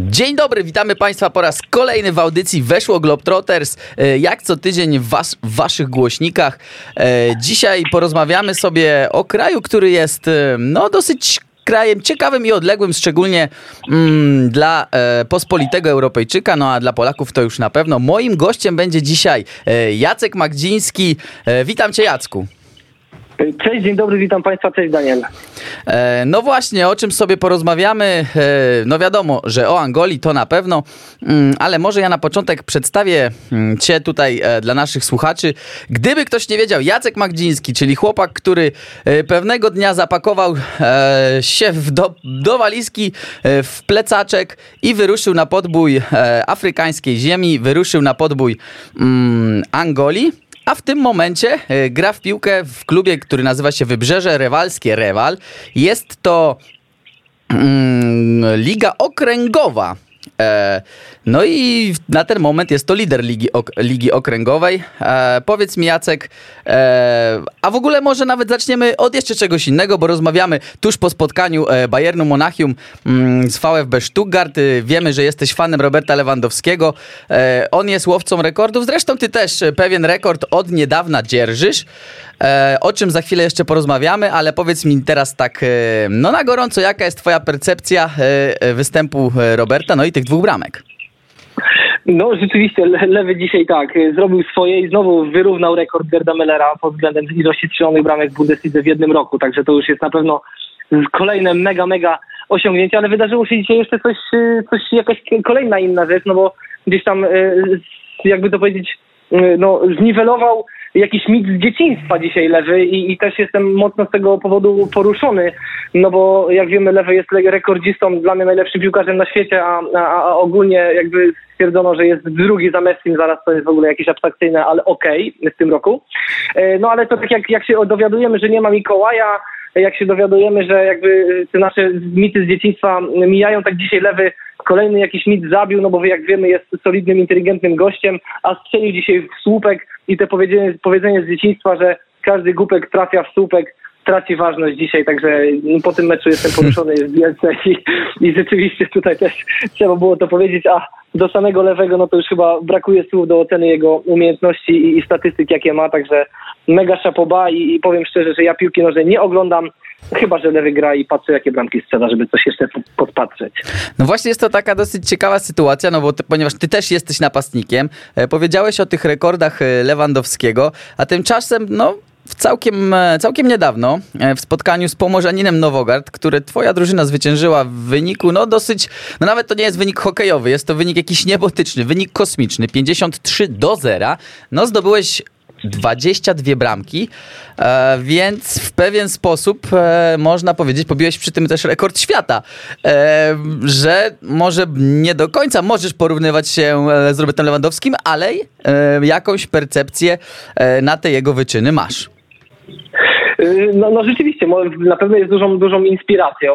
Dzień dobry, witamy Państwa po raz kolejny w audycji Weszło Globetrotters. E, jak co tydzień w, was, w Waszych głośnikach. E, dzisiaj porozmawiamy sobie o kraju, który jest e, no dosyć krajem ciekawym i odległym, szczególnie mm, dla e, pospolitego Europejczyka, no a dla Polaków to już na pewno. Moim gościem będzie dzisiaj e, Jacek Magdziński. E, witam Cię Jacku. Cześć, dzień dobry, witam Państwa, cześć Daniel. E, no właśnie, o czym sobie porozmawiamy? E, no wiadomo, że o Angolii to na pewno, mm, ale może ja na początek przedstawię mm, Cię tutaj e, dla naszych słuchaczy. Gdyby ktoś nie wiedział, Jacek Magdziński, czyli chłopak, który pewnego dnia zapakował się do, do walizki w plecaczek i wyruszył na podbój afrykańskiej ziemi, wyruszył na podbój mm, Angolii a w tym momencie e, gra w piłkę w klubie, który nazywa się Wybrzeże Rewalskie Rewal. Jest to mm, liga okręgowa. E, no i na ten moment jest to lider Ligi, ok Ligi Okręgowej. E, powiedz mi Jacek, e, a w ogóle może nawet zaczniemy od jeszcze czegoś innego, bo rozmawiamy tuż po spotkaniu e, Bayernu Monachium mm, z VfB Stuttgart. Y, wiemy, że jesteś fanem Roberta Lewandowskiego. E, on jest łowcą rekordów, zresztą ty też pewien rekord od niedawna dzierżysz. E, o czym za chwilę jeszcze porozmawiamy, ale powiedz mi teraz tak, no na gorąco, jaka jest twoja percepcja występu Roberta, no i tych dwóch bramek? No rzeczywiście, Lewy dzisiaj tak, zrobił swoje i znowu wyrównał rekord Gerda Mellera pod względem ilości strzelonych bramek w Bundeslidze w jednym roku, także to już jest na pewno kolejne mega, mega osiągnięcie, ale wydarzyło się dzisiaj jeszcze coś, coś jakaś kolejna inna rzecz, no bo gdzieś tam, e, jakby to powiedzieć, e, no zniwelował jakiś mit z dzieciństwa dzisiaj Lewy i, i, też jestem mocno z tego powodu poruszony, no bo jak wiemy Lewy jest rekordzistą, dla mnie najlepszym piłkarzem na świecie, a, a, a ogólnie jakby stwierdzono, że jest drugi za Messim, zaraz to jest w ogóle jakieś abstrakcyjne, ale okej okay, w tym roku. E, no ale to tak jak, jak się dowiadujemy, że nie ma Mikołaja, jak się dowiadujemy, że jakby te nasze mity z dzieciństwa mijają, tak dzisiaj Lewy kolejny jakiś mit zabił, no bo jak wiemy jest solidnym, inteligentnym gościem, a strzelił dzisiaj w słupek i te powiedzenie, powiedzenie z dzieciństwa, że każdy głupek trafia w słupek, traci ważność dzisiaj, także po tym meczu jestem poruszony jest wielce i, i rzeczywiście tutaj też trzeba było to powiedzieć, a do samego lewego, no to już chyba brakuje słów do oceny jego umiejętności i, i statystyk, jakie ma, także mega szapoba i, i powiem szczerze, że ja piłki nożnej nie oglądam, Chyba, że lewy gra i patrzę, jakie bramki strzela, żeby coś jeszcze podpatrzeć. No właśnie jest to taka dosyć ciekawa sytuacja, no bo ty, ponieważ ty też jesteś napastnikiem, e, powiedziałeś o tych rekordach e, Lewandowskiego, a tymczasem, no całkiem, e, całkiem niedawno e, w spotkaniu z Pomorzaninem Nowogard, które twoja drużyna zwyciężyła w wyniku, no dosyć, no nawet to nie jest wynik hokejowy, jest to wynik jakiś niebotyczny, wynik kosmiczny, 53 do 0. No zdobyłeś 22 bramki, e, więc w pewien sposób e, można powiedzieć, pobiłeś przy tym też rekord świata, e, że może nie do końca możesz porównywać się e, z Robertem Lewandowskim, ale e, jakąś percepcję e, na te jego wyczyny masz. No, no rzeczywiście, na pewno jest dużą, dużą inspiracją.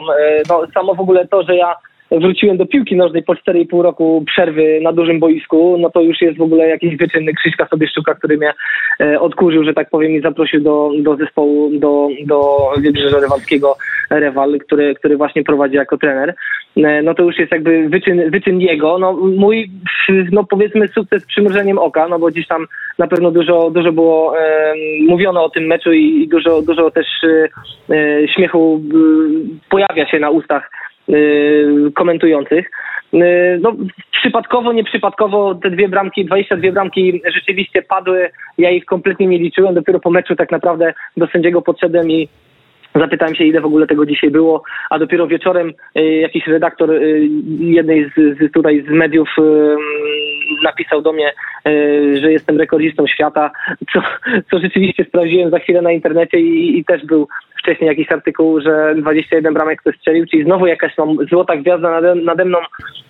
No, samo w ogóle to, że ja wróciłem do piłki nożnej po 4,5 roku przerwy na dużym boisku, no to już jest w ogóle jakiś wyczyn Krzyśka Sobieszczuka, który mnie e, odkurzył, że tak powiem, i zaprosił do, do zespołu, do, do Wybrzeża Rewalskiego Rewal, który, który właśnie prowadzi jako trener. E, no to już jest jakby wyczyn, wyczyn jego. No mój, no powiedzmy sukces przymrużeniem oka, no bo gdzieś tam na pewno dużo, dużo było e, mówiono o tym meczu i, i dużo, dużo też e, śmiechu e, pojawia się na ustach komentujących. Y, no, przypadkowo, nieprzypadkowo te dwie bramki, 22 bramki rzeczywiście padły. Ja ich kompletnie nie liczyłem. Dopiero po meczu tak naprawdę do sędziego podszedłem i Zapytałem się, ile w ogóle tego dzisiaj było, a dopiero wieczorem y, jakiś redaktor jednej z, z, tutaj z mediów napisał do mnie, że jestem rekordzistą świata, co, co rzeczywiście sprawdziłem za chwilę na internecie i, i też był wcześniej jakiś artykuł, że 21 bramek ktoś strzelił, czyli znowu jakaś tam złota gwiazda nade, nade mną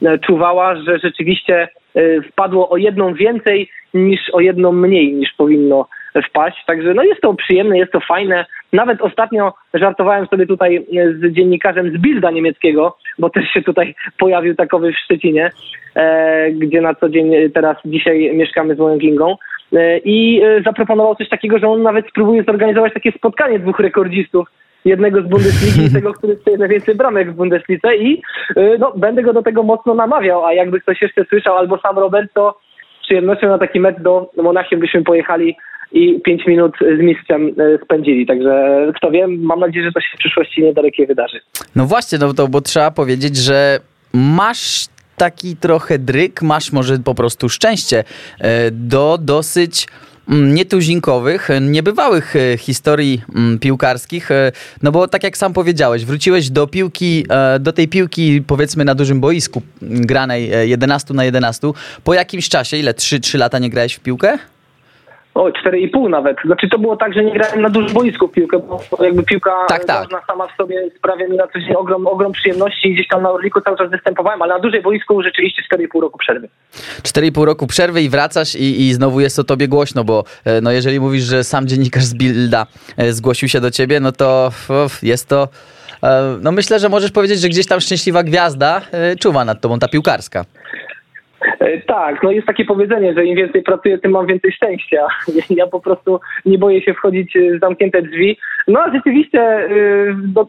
e, czuwała, że rzeczywiście e, wpadło o jedną więcej niż o jedną mniej niż powinno wpaść. Także no jest to przyjemne, jest to fajne. Nawet ostatnio żartowałem sobie tutaj e, z dziennikarzem z Bilda niemieckiego, bo też się tutaj pojawił takowy w Szczecinie, e, gdzie na co dzień teraz dzisiaj mieszkamy z moją Kingą. E, I e, zaproponował coś takiego, że on nawet spróbuje zorganizować takie spotkanie dwóch rekordzistów jednego z Bundesligi i tego, który strzeli najwięcej bramek w Bundeslice i no, będę go do tego mocno namawiał, a jakby ktoś jeszcze słyszał, albo sam Robert, to z przyjemnością na taki mecz do Monachium byśmy pojechali i 5 minut z mistrzem y, spędzili. Także kto wie, mam nadzieję, że to się w przyszłości niedalekiej wydarzy. No właśnie, no to bo trzeba powiedzieć, że masz taki trochę dryk, masz może po prostu szczęście e, do dosyć mm, nietuzinkowych, niebywałych e, historii mm, piłkarskich, e, no bo tak jak sam powiedziałeś, wróciłeś do piłki, do tej piłki powiedzmy na dużym boisku granej 11 na 11 po jakimś czasie, ile 3, 3 lata nie grałeś w piłkę? O, 4,5 nawet. Znaczy to było tak, że nie grałem na dużym boisku w piłkę, bo jakby piłka tak, tak. sama w sobie sprawia mi na coś ogrom, ogrom przyjemności i gdzieś tam na Orliku cały czas występowałem, ale na dużej boisku rzeczywiście 4,5 roku przerwy. 4,5 roku przerwy i wracasz i, i znowu jest o tobie głośno, bo e, no jeżeli mówisz, że sam dziennikarz z Bilda e, zgłosił się do ciebie, no to jest to e, no myślę, że możesz powiedzieć, że gdzieś tam szczęśliwa gwiazda czuwa nad tobą, ta piłkarska. E, tak, no jest takie powiedzenie, że im więcej pracuję, tym mam więcej szczęścia. Ja po prostu nie boję się wchodzić w zamknięte drzwi. No a rzeczywiście e,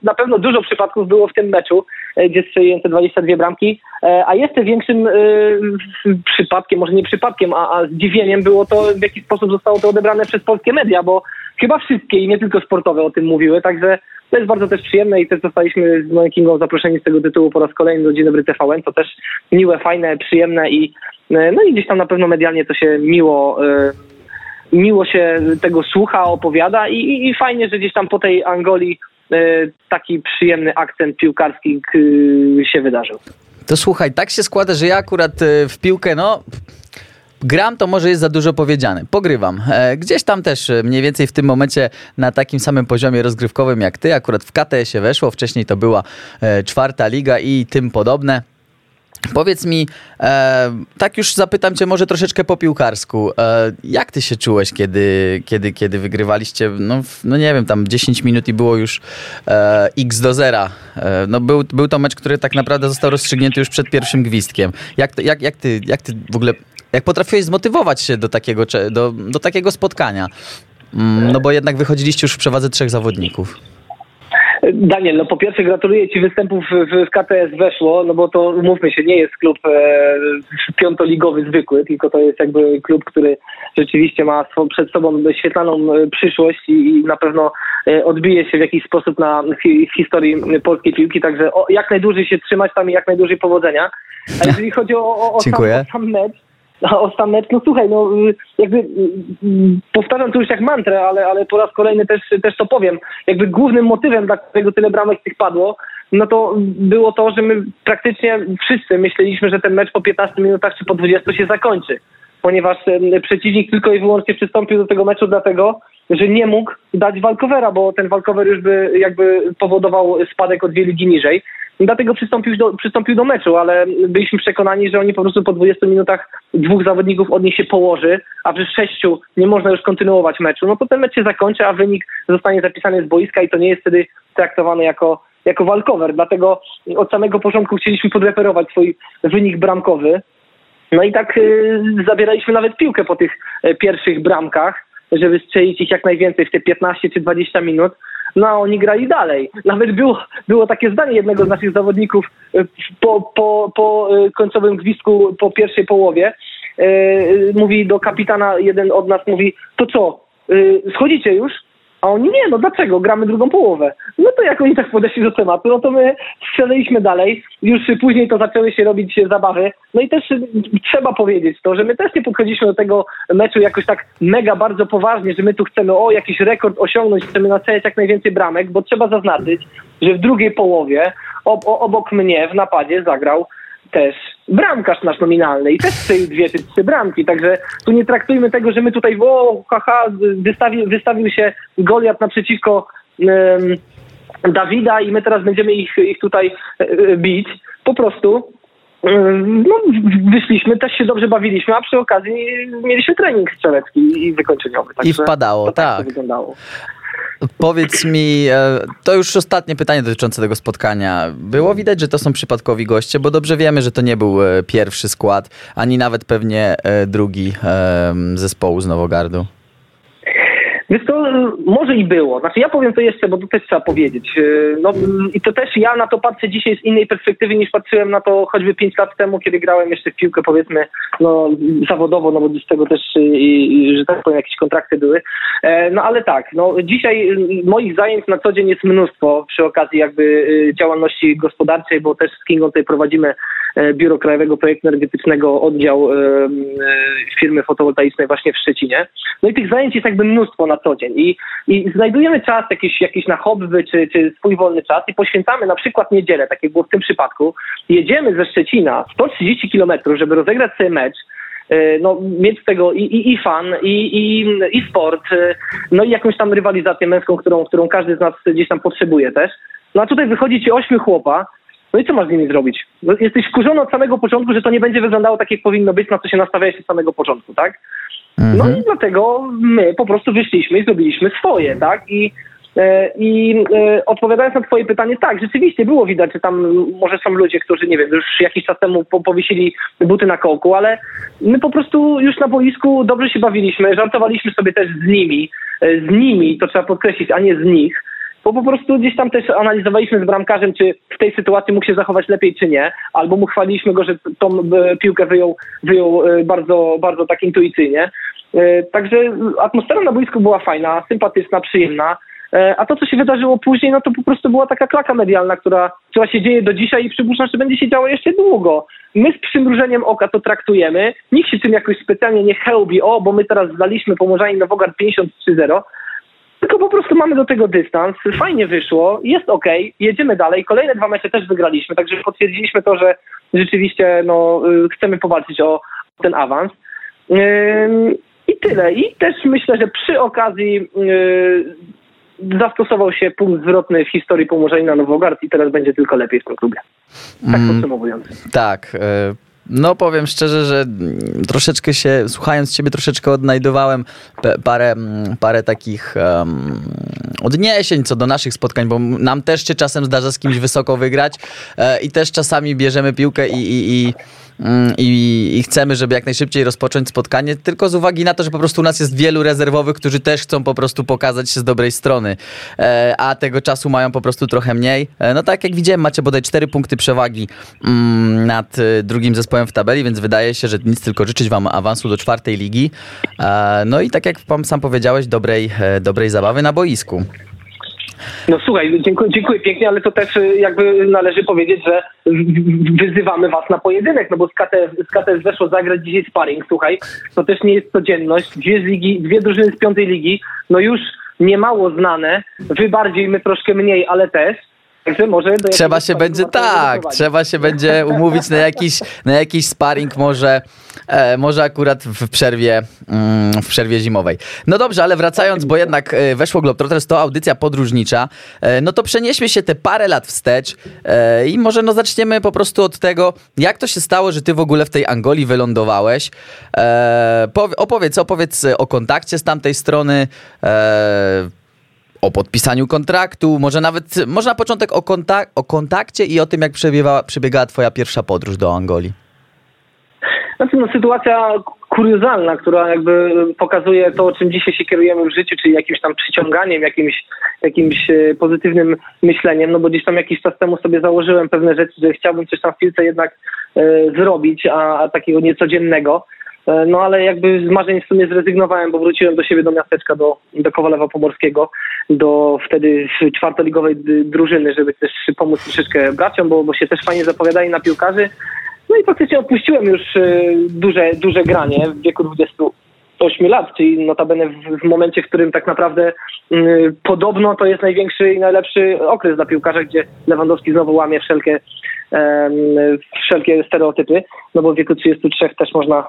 na pewno dużo przypadków było w tym meczu, e, gdzie strzeliłem te 22 bramki, a jeszcze większym przypadkiem, może nie przypadkiem, a, a zdziwieniem było to, w jaki sposób zostało to odebrane przez polskie media, bo chyba wszystkie i nie tylko sportowe o tym mówiły, także to jest bardzo też przyjemne i też zostaliśmy z Moją Kingą zaproszeni z tego tytułu po raz kolejny do Dzień Dobry TVN. To też miłe, fajne, przyjemne i e, no i gdzieś tam na pewno medialnie to się miło e, miło się tego słucha, opowiada i, i, i fajnie, że gdzieś tam po tej Angolii e, taki przyjemny akcent piłkarski się wydarzył. To słuchaj, tak się składa, że ja akurat w piłkę, no Gram to może jest za dużo powiedziane. Pogrywam. E, gdzieś tam też e, mniej więcej w tym momencie na takim samym poziomie rozgrywkowym jak ty. Akurat w KTS-ie weszło, wcześniej to była e, czwarta liga i tym podobne. Powiedz mi, e, tak już zapytam cię może troszeczkę po piłkarsku. E, jak ty się czułeś, kiedy, kiedy, kiedy wygrywaliście, no, no nie wiem, tam 10 minut i było już e, x do zera. no był, był to mecz, który tak naprawdę został rozstrzygnięty już przed pierwszym gwizdkiem. Jak, jak, jak, ty, jak ty w ogóle jak potrafiłeś zmotywować się do takiego, do, do takiego spotkania? Mm, no bo jednak wychodziliście już w przewadze trzech zawodników. Daniel, no po pierwsze gratuluję Ci występów w, w KTS weszło, no bo to umówmy się, nie jest klub e, piątoligowy zwykły, tylko to jest jakby klub, który rzeczywiście ma przed sobą świetlaną e, przyszłość i, i na pewno e, odbije się w jakiś sposób na, w historii polskiej piłki, także o, jak najdłużej się trzymać tam i jak najdłużej powodzenia. A jeżeli chodzi o, o, o, sam, o sam mecz, o sam mecz, no słuchaj, no jakby powtarzam to już jak mantrę, ale, ale po raz kolejny też, też to powiem. Jakby głównym motywem, dla którego tyle bramek tych padło, no to było to, że my praktycznie wszyscy myśleliśmy, że ten mecz po 15 minutach czy po 20 się zakończy. Ponieważ przeciwnik tylko i wyłącznie przystąpił do tego meczu dlatego, że nie mógł dać walkowera, bo ten walkover już by jakby powodował spadek o dwie ligi niżej. Dlatego przystąpił do, przystąpił do meczu, ale byliśmy przekonani, że oni po prostu po 20 minutach dwóch zawodników od nich się położy, a przy sześciu nie można już kontynuować meczu. No to ten mecz się zakończy, a wynik zostanie zapisany z boiska i to nie jest wtedy traktowane jako, jako walkover. Dlatego od samego początku chcieliśmy podreperować swój wynik bramkowy. No i tak yy, zabieraliśmy nawet piłkę po tych yy, pierwszych bramkach, żeby strzelić ich jak najwięcej w te 15 czy 20 minut no a oni grali dalej. Nawet było, było takie zdanie jednego z naszych zawodników e, po, po, po e, końcowym gwizdku, po pierwszej połowie. E, mówi do kapitana, jeden od nas mówi, to co, schodzicie już? A oni nie, no dlaczego? Gramy drugą połowę. No to jak oni tak podeszli do tematu, no to my strzeliliśmy dalej. Już później to zaczęły się robić zabawy. No i też trzeba powiedzieć to, że my też nie podchodziliśmy do tego meczu jakoś tak mega bardzo poważnie, że my tu chcemy o jakiś rekord osiągnąć, chcemy nacelać jak najwięcej bramek, bo trzeba zaznaczyć, że w drugiej połowie ob obok mnie w napadzie zagrał też bramkarz nasz nominalny i też strzelił dwie czy trzy bramki, także tu nie traktujmy tego, że my tutaj o, haha, wystawi, wystawił się Goliat naprzeciwko um, Dawida i my teraz będziemy ich, ich tutaj e, bić. Po prostu no, wyszliśmy, też się dobrze bawiliśmy, a przy okazji mieliśmy trening strzelecki i wykończeniowy. I wpadało, tak. tak. To wyglądało. Powiedz mi, e, to już ostatnie pytanie dotyczące tego spotkania. Było widać, że to są przypadkowi goście, bo dobrze wiemy, że to nie był e, pierwszy skład, ani nawet pewnie e, drugi zespołu z Nowogardu. Wiesz to może i było. Znaczy ja powiem to jeszcze, bo to też trzeba powiedzieć. Yy, no i to też ja na to patrzę dzisiaj z innej perspektywy niż patrzyłem na to choćby 5 lat temu, kiedy grałem jeszcze w piłkę powiedzmy no, zawodowo, no bo z tego też, i, i, że tak powiem, jakieś kontrakty były. E, no ale tak, no dzisiaj moich zajęć na co dzień jest mnóstwo przy okazji jakby działalności gospodarczej, bo też z Kingą tutaj prowadzimy e, Biuro Krajowego Projektu Energetycznego, oddział e, firmy fotowoltaicznej właśnie w Szczecinie. No i tych zajęć jest jakby mnóstwo na co dzień i, i znajdujemy czas jakiś, jakiś na hobby czy, czy swój wolny czas i poświęcamy na przykład niedzielę, tak jak było w tym przypadku. Jedziemy ze Szczecina 130 kilometrów, żeby rozegrać sobie mecz, e, no, mieć z tego i, i, i fan, i, i, i sport, e, no i jakąś tam rywalizację męską, którą, którą każdy z nas gdzieś tam potrzebuje też. No a tutaj wychodzi ci ośmiu chłopa, no i co masz z nimi zrobić? No, jesteś wkurzony od samego początku, że to nie będzie wyglądało tak, jak powinno być, na co się nastawiałeś od samego początku, tak? No mhm. i dlatego my po prostu wyszliśmy i zrobiliśmy swoje, tak? I, e, i e, odpowiadając na twoje pytanie, tak, rzeczywiście było widać, że tam może są ludzie, którzy, nie wiem, już jakiś czas temu po, powiesili buty na kołku, ale my po prostu już na boisku dobrze się bawiliśmy, żartowaliśmy sobie też z nimi, e, z nimi, to trzeba podkreślić, a nie z nich bo po prostu gdzieś tam też analizowaliśmy z bramkarzem, czy w tej sytuacji mógł się zachować lepiej, czy nie, albo mu chwaliliśmy go, że tą e, piłkę wyjął, wyjął e, bardzo, bardzo tak intuicyjnie. E, także atmosfera na boisku była fajna, sympatyczna, przyjemna. A to, co się wydarzyło później, no to po prostu była taka klaka medialna, która, która się dzieje do dzisiaj i przypuszczam, że będzie się działo jeszcze długo. My z przymrużeniem oka to traktujemy. Nikt się tym jakoś specjalnie nie chełbi, o, bo my teraz zdaliśmy Pomorzanie Nowogard 53-0 tylko po prostu mamy do tego dystans, fajnie wyszło, jest ok, jedziemy dalej, kolejne dwa mecze też wygraliśmy, także potwierdziliśmy to, że rzeczywiście no, y, chcemy powalczyć o ten awans. I tyle. I też myślę, że przy okazji y, zastosował się punkt zwrotny w historii Pomorzenia na Nowogard i teraz będzie tylko lepiej w tym klubie. Tak mm, podsumowując. Tak. Y no powiem szczerze, że troszeczkę się, słuchając ciebie, troszeczkę odnajdowałem parę, parę takich um, odniesień co do naszych spotkań, bo nam też się czasem zdarza z kimś wysoko wygrać e, i też czasami bierzemy piłkę i, i, i Mm, i, i, chcemy, żeby jak najszybciej rozpocząć spotkanie, tylko z uwagi na to, że po prostu u nas jest wielu rezerwowych, którzy też chcą po prostu pokazać się z dobrej strony, e, a tego czasu mają po prostu trochę mniej. E, no tak jak widziałem, macie bodaj 4 punkty przewagi mm, nad e, drugim zespołem w tabeli, więc wydaje się, że nic tylko życzyć wam awansu do czwartej ligi. E, no i tak jak pan sam powiedziałeś, dobrej, e, dobrej zabawy na boisku. No słuchaj, dziękuję, dziękuję pięknie, ale to też y, jakby należy powiedzieć, że wyzywamy was na pojedynek, no bo z KTS, z weszło zagrać dzisiaj sparring, słuchaj, to też nie jest codzienność, dwie, ligi, dwie drużyny z piątej ligi, no już niemało znane, wy bardziej, my troszkę mniej, ale też, Także może trzeba się będzie tak, trzeba się będzie umówić na jakiś, na jakiś sparring może, e, może akurat w przerwie, mm, w przerwie zimowej. No dobrze, ale wracając, bo jednak e, weszło Globetrotters, to audycja podróżnicza, e, no to przenieśmy się te parę lat wstecz e, i może no zaczniemy po prostu od tego, jak to się stało, że ty w ogóle w tej Angolii wylądowałeś. E, opowiedz, opowiedz o kontakcie z tamtej strony, e, o podpisaniu kontraktu, może nawet, może na początek o, kontak o kontakcie i o tym, jak przebiegała, przebiegała twoja pierwsza podróż do Angolii. Znaczy, no, sytuacja kuriozalna, która jakby pokazuje to, czym dzisiaj się kierujemy w życiu, czyli jakimś tam przyciąganiem, jakimś, jakimś e, pozytywnym myśleniem, no bo gdzieś tam jakiś czas temu sobie założyłem pewne rzeczy, że chciałbym coś tam w piłce jednak e, zrobić, a, a takiego niecodziennego. E, no ale jakby z marzeń w sumie zrezygnowałem, bo wróciłem do siebie do miasteczka, do, do Kowalewa Pomorskiego, do wtedy czwartoligowej drużyny, żeby też pomóc troszeczkę braciom, bo, bo się też fajnie zapowiadali na piłkarzy. No i faktycznie opuściłem już e, duże, duże granie w wieku 28 lat, czyli notabene w, w momencie, w którym tak naprawdę y, podobno to jest największy i najlepszy okres dla piłkarza, gdzie Lewandowski znowu łamie wszelkie wszelkie stereotypy, no bo w wieku 33 też można e,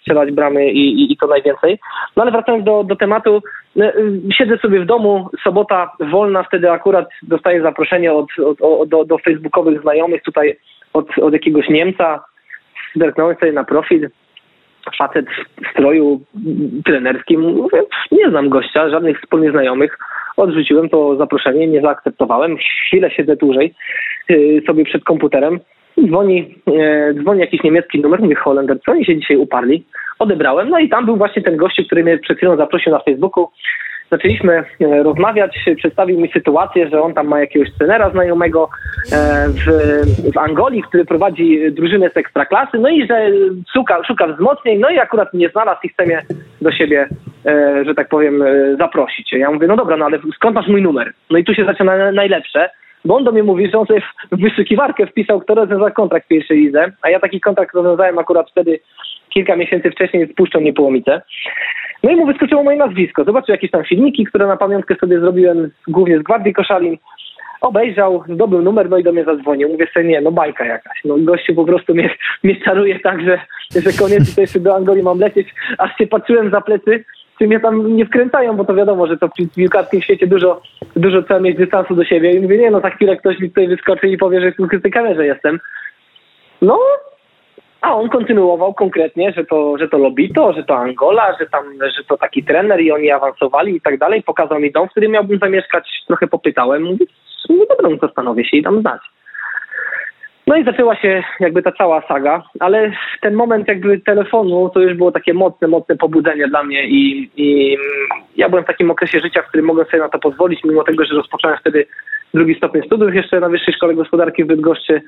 strzelać bramy i, i, i to najwięcej. No ale wracając do, do tematu, e, siedzę sobie w domu, sobota wolna, wtedy akurat dostaję zaproszenie od, od, od do, do facebookowych znajomych tutaj od, od jakiegoś Niemca, zerknąłem sobie na profil, facet w stroju trenerskim, mówię, nie znam gościa, żadnych wspólnych znajomych, odrzuciłem to zaproszenie, nie zaakceptowałem, chwilę siedzę dłużej, Y, sobie przed komputerem. Dzwoni, e, dzwoni jakiś niemiecki numer, mówi Holender, co oni się dzisiaj uparli. Odebrałem, no i tam był właśnie ten gościu, który mnie przed chwilą zaprosił na Facebooku. Zaczęliśmy rozmawiać, przedstawił mi sytuację, że on tam ma jakiegoś trenera znajomego w, w Angolii, który prowadzi drużynę z ekstraklasy, no i że szuka, szuka wzmocnień, no i akurat nie znalazł i chce mnie do siebie, że tak powiem, zaprosić. Ja mówię, no dobra, no ale skąd masz mój numer? No i tu się zaczyna najlepsze, bo on do mnie mówi, że on sobie w wyszukiwarkę wpisał, kto rozwiąza kontrakt w pierwszej lidze, a ja taki kontrakt rozwiązałem akurat wtedy kilka miesięcy wcześniej z Puszczą Niepołomice. No i mu wyskoczyło moje nazwisko. Zobaczył jakieś tam filmiki, które na pamiątkę sobie zrobiłem głównie z Gwardii Koszalin. Obejrzał, zdobył numer, no i do mnie zadzwonił. Mówię sobie, nie, no bajka jakaś. No gościu po prostu mnie, mnie czaruje tak, że, że koniec, to jeszcze do Angolii mam lecieć. Aż się patrzyłem za plecy, czy mnie tam nie wkręcają, bo to wiadomo, że to w piłkarskim świecie dużo, dużo trzeba mieć dystansu do siebie. I mówię, nie no, za chwilę ktoś mi tutaj wyskoczy i powie, że w tej kamerze jestem. No, a on kontynuował konkretnie, że to, że to Lobito, że to Angola, że tam, że to taki trener i oni awansowali i tak dalej. Pokazał mi dom, w którym miałbym zamieszkać. Trochę popytałem. Mówię, no dobra, no zastanowię się i dam znać. No i zaczęła się jakby ta cała saga, ale ten moment jakby telefonu to już było takie mocne, mocne pobudzenie dla mnie i, i ja byłem w takim okresie życia, w którym mogłem sobie na to pozwolić, mimo tego, że rozpocząłem wtedy drugi stopień studiów jeszcze na Wyższej Szkole Gospodarki w Bydgoszczy,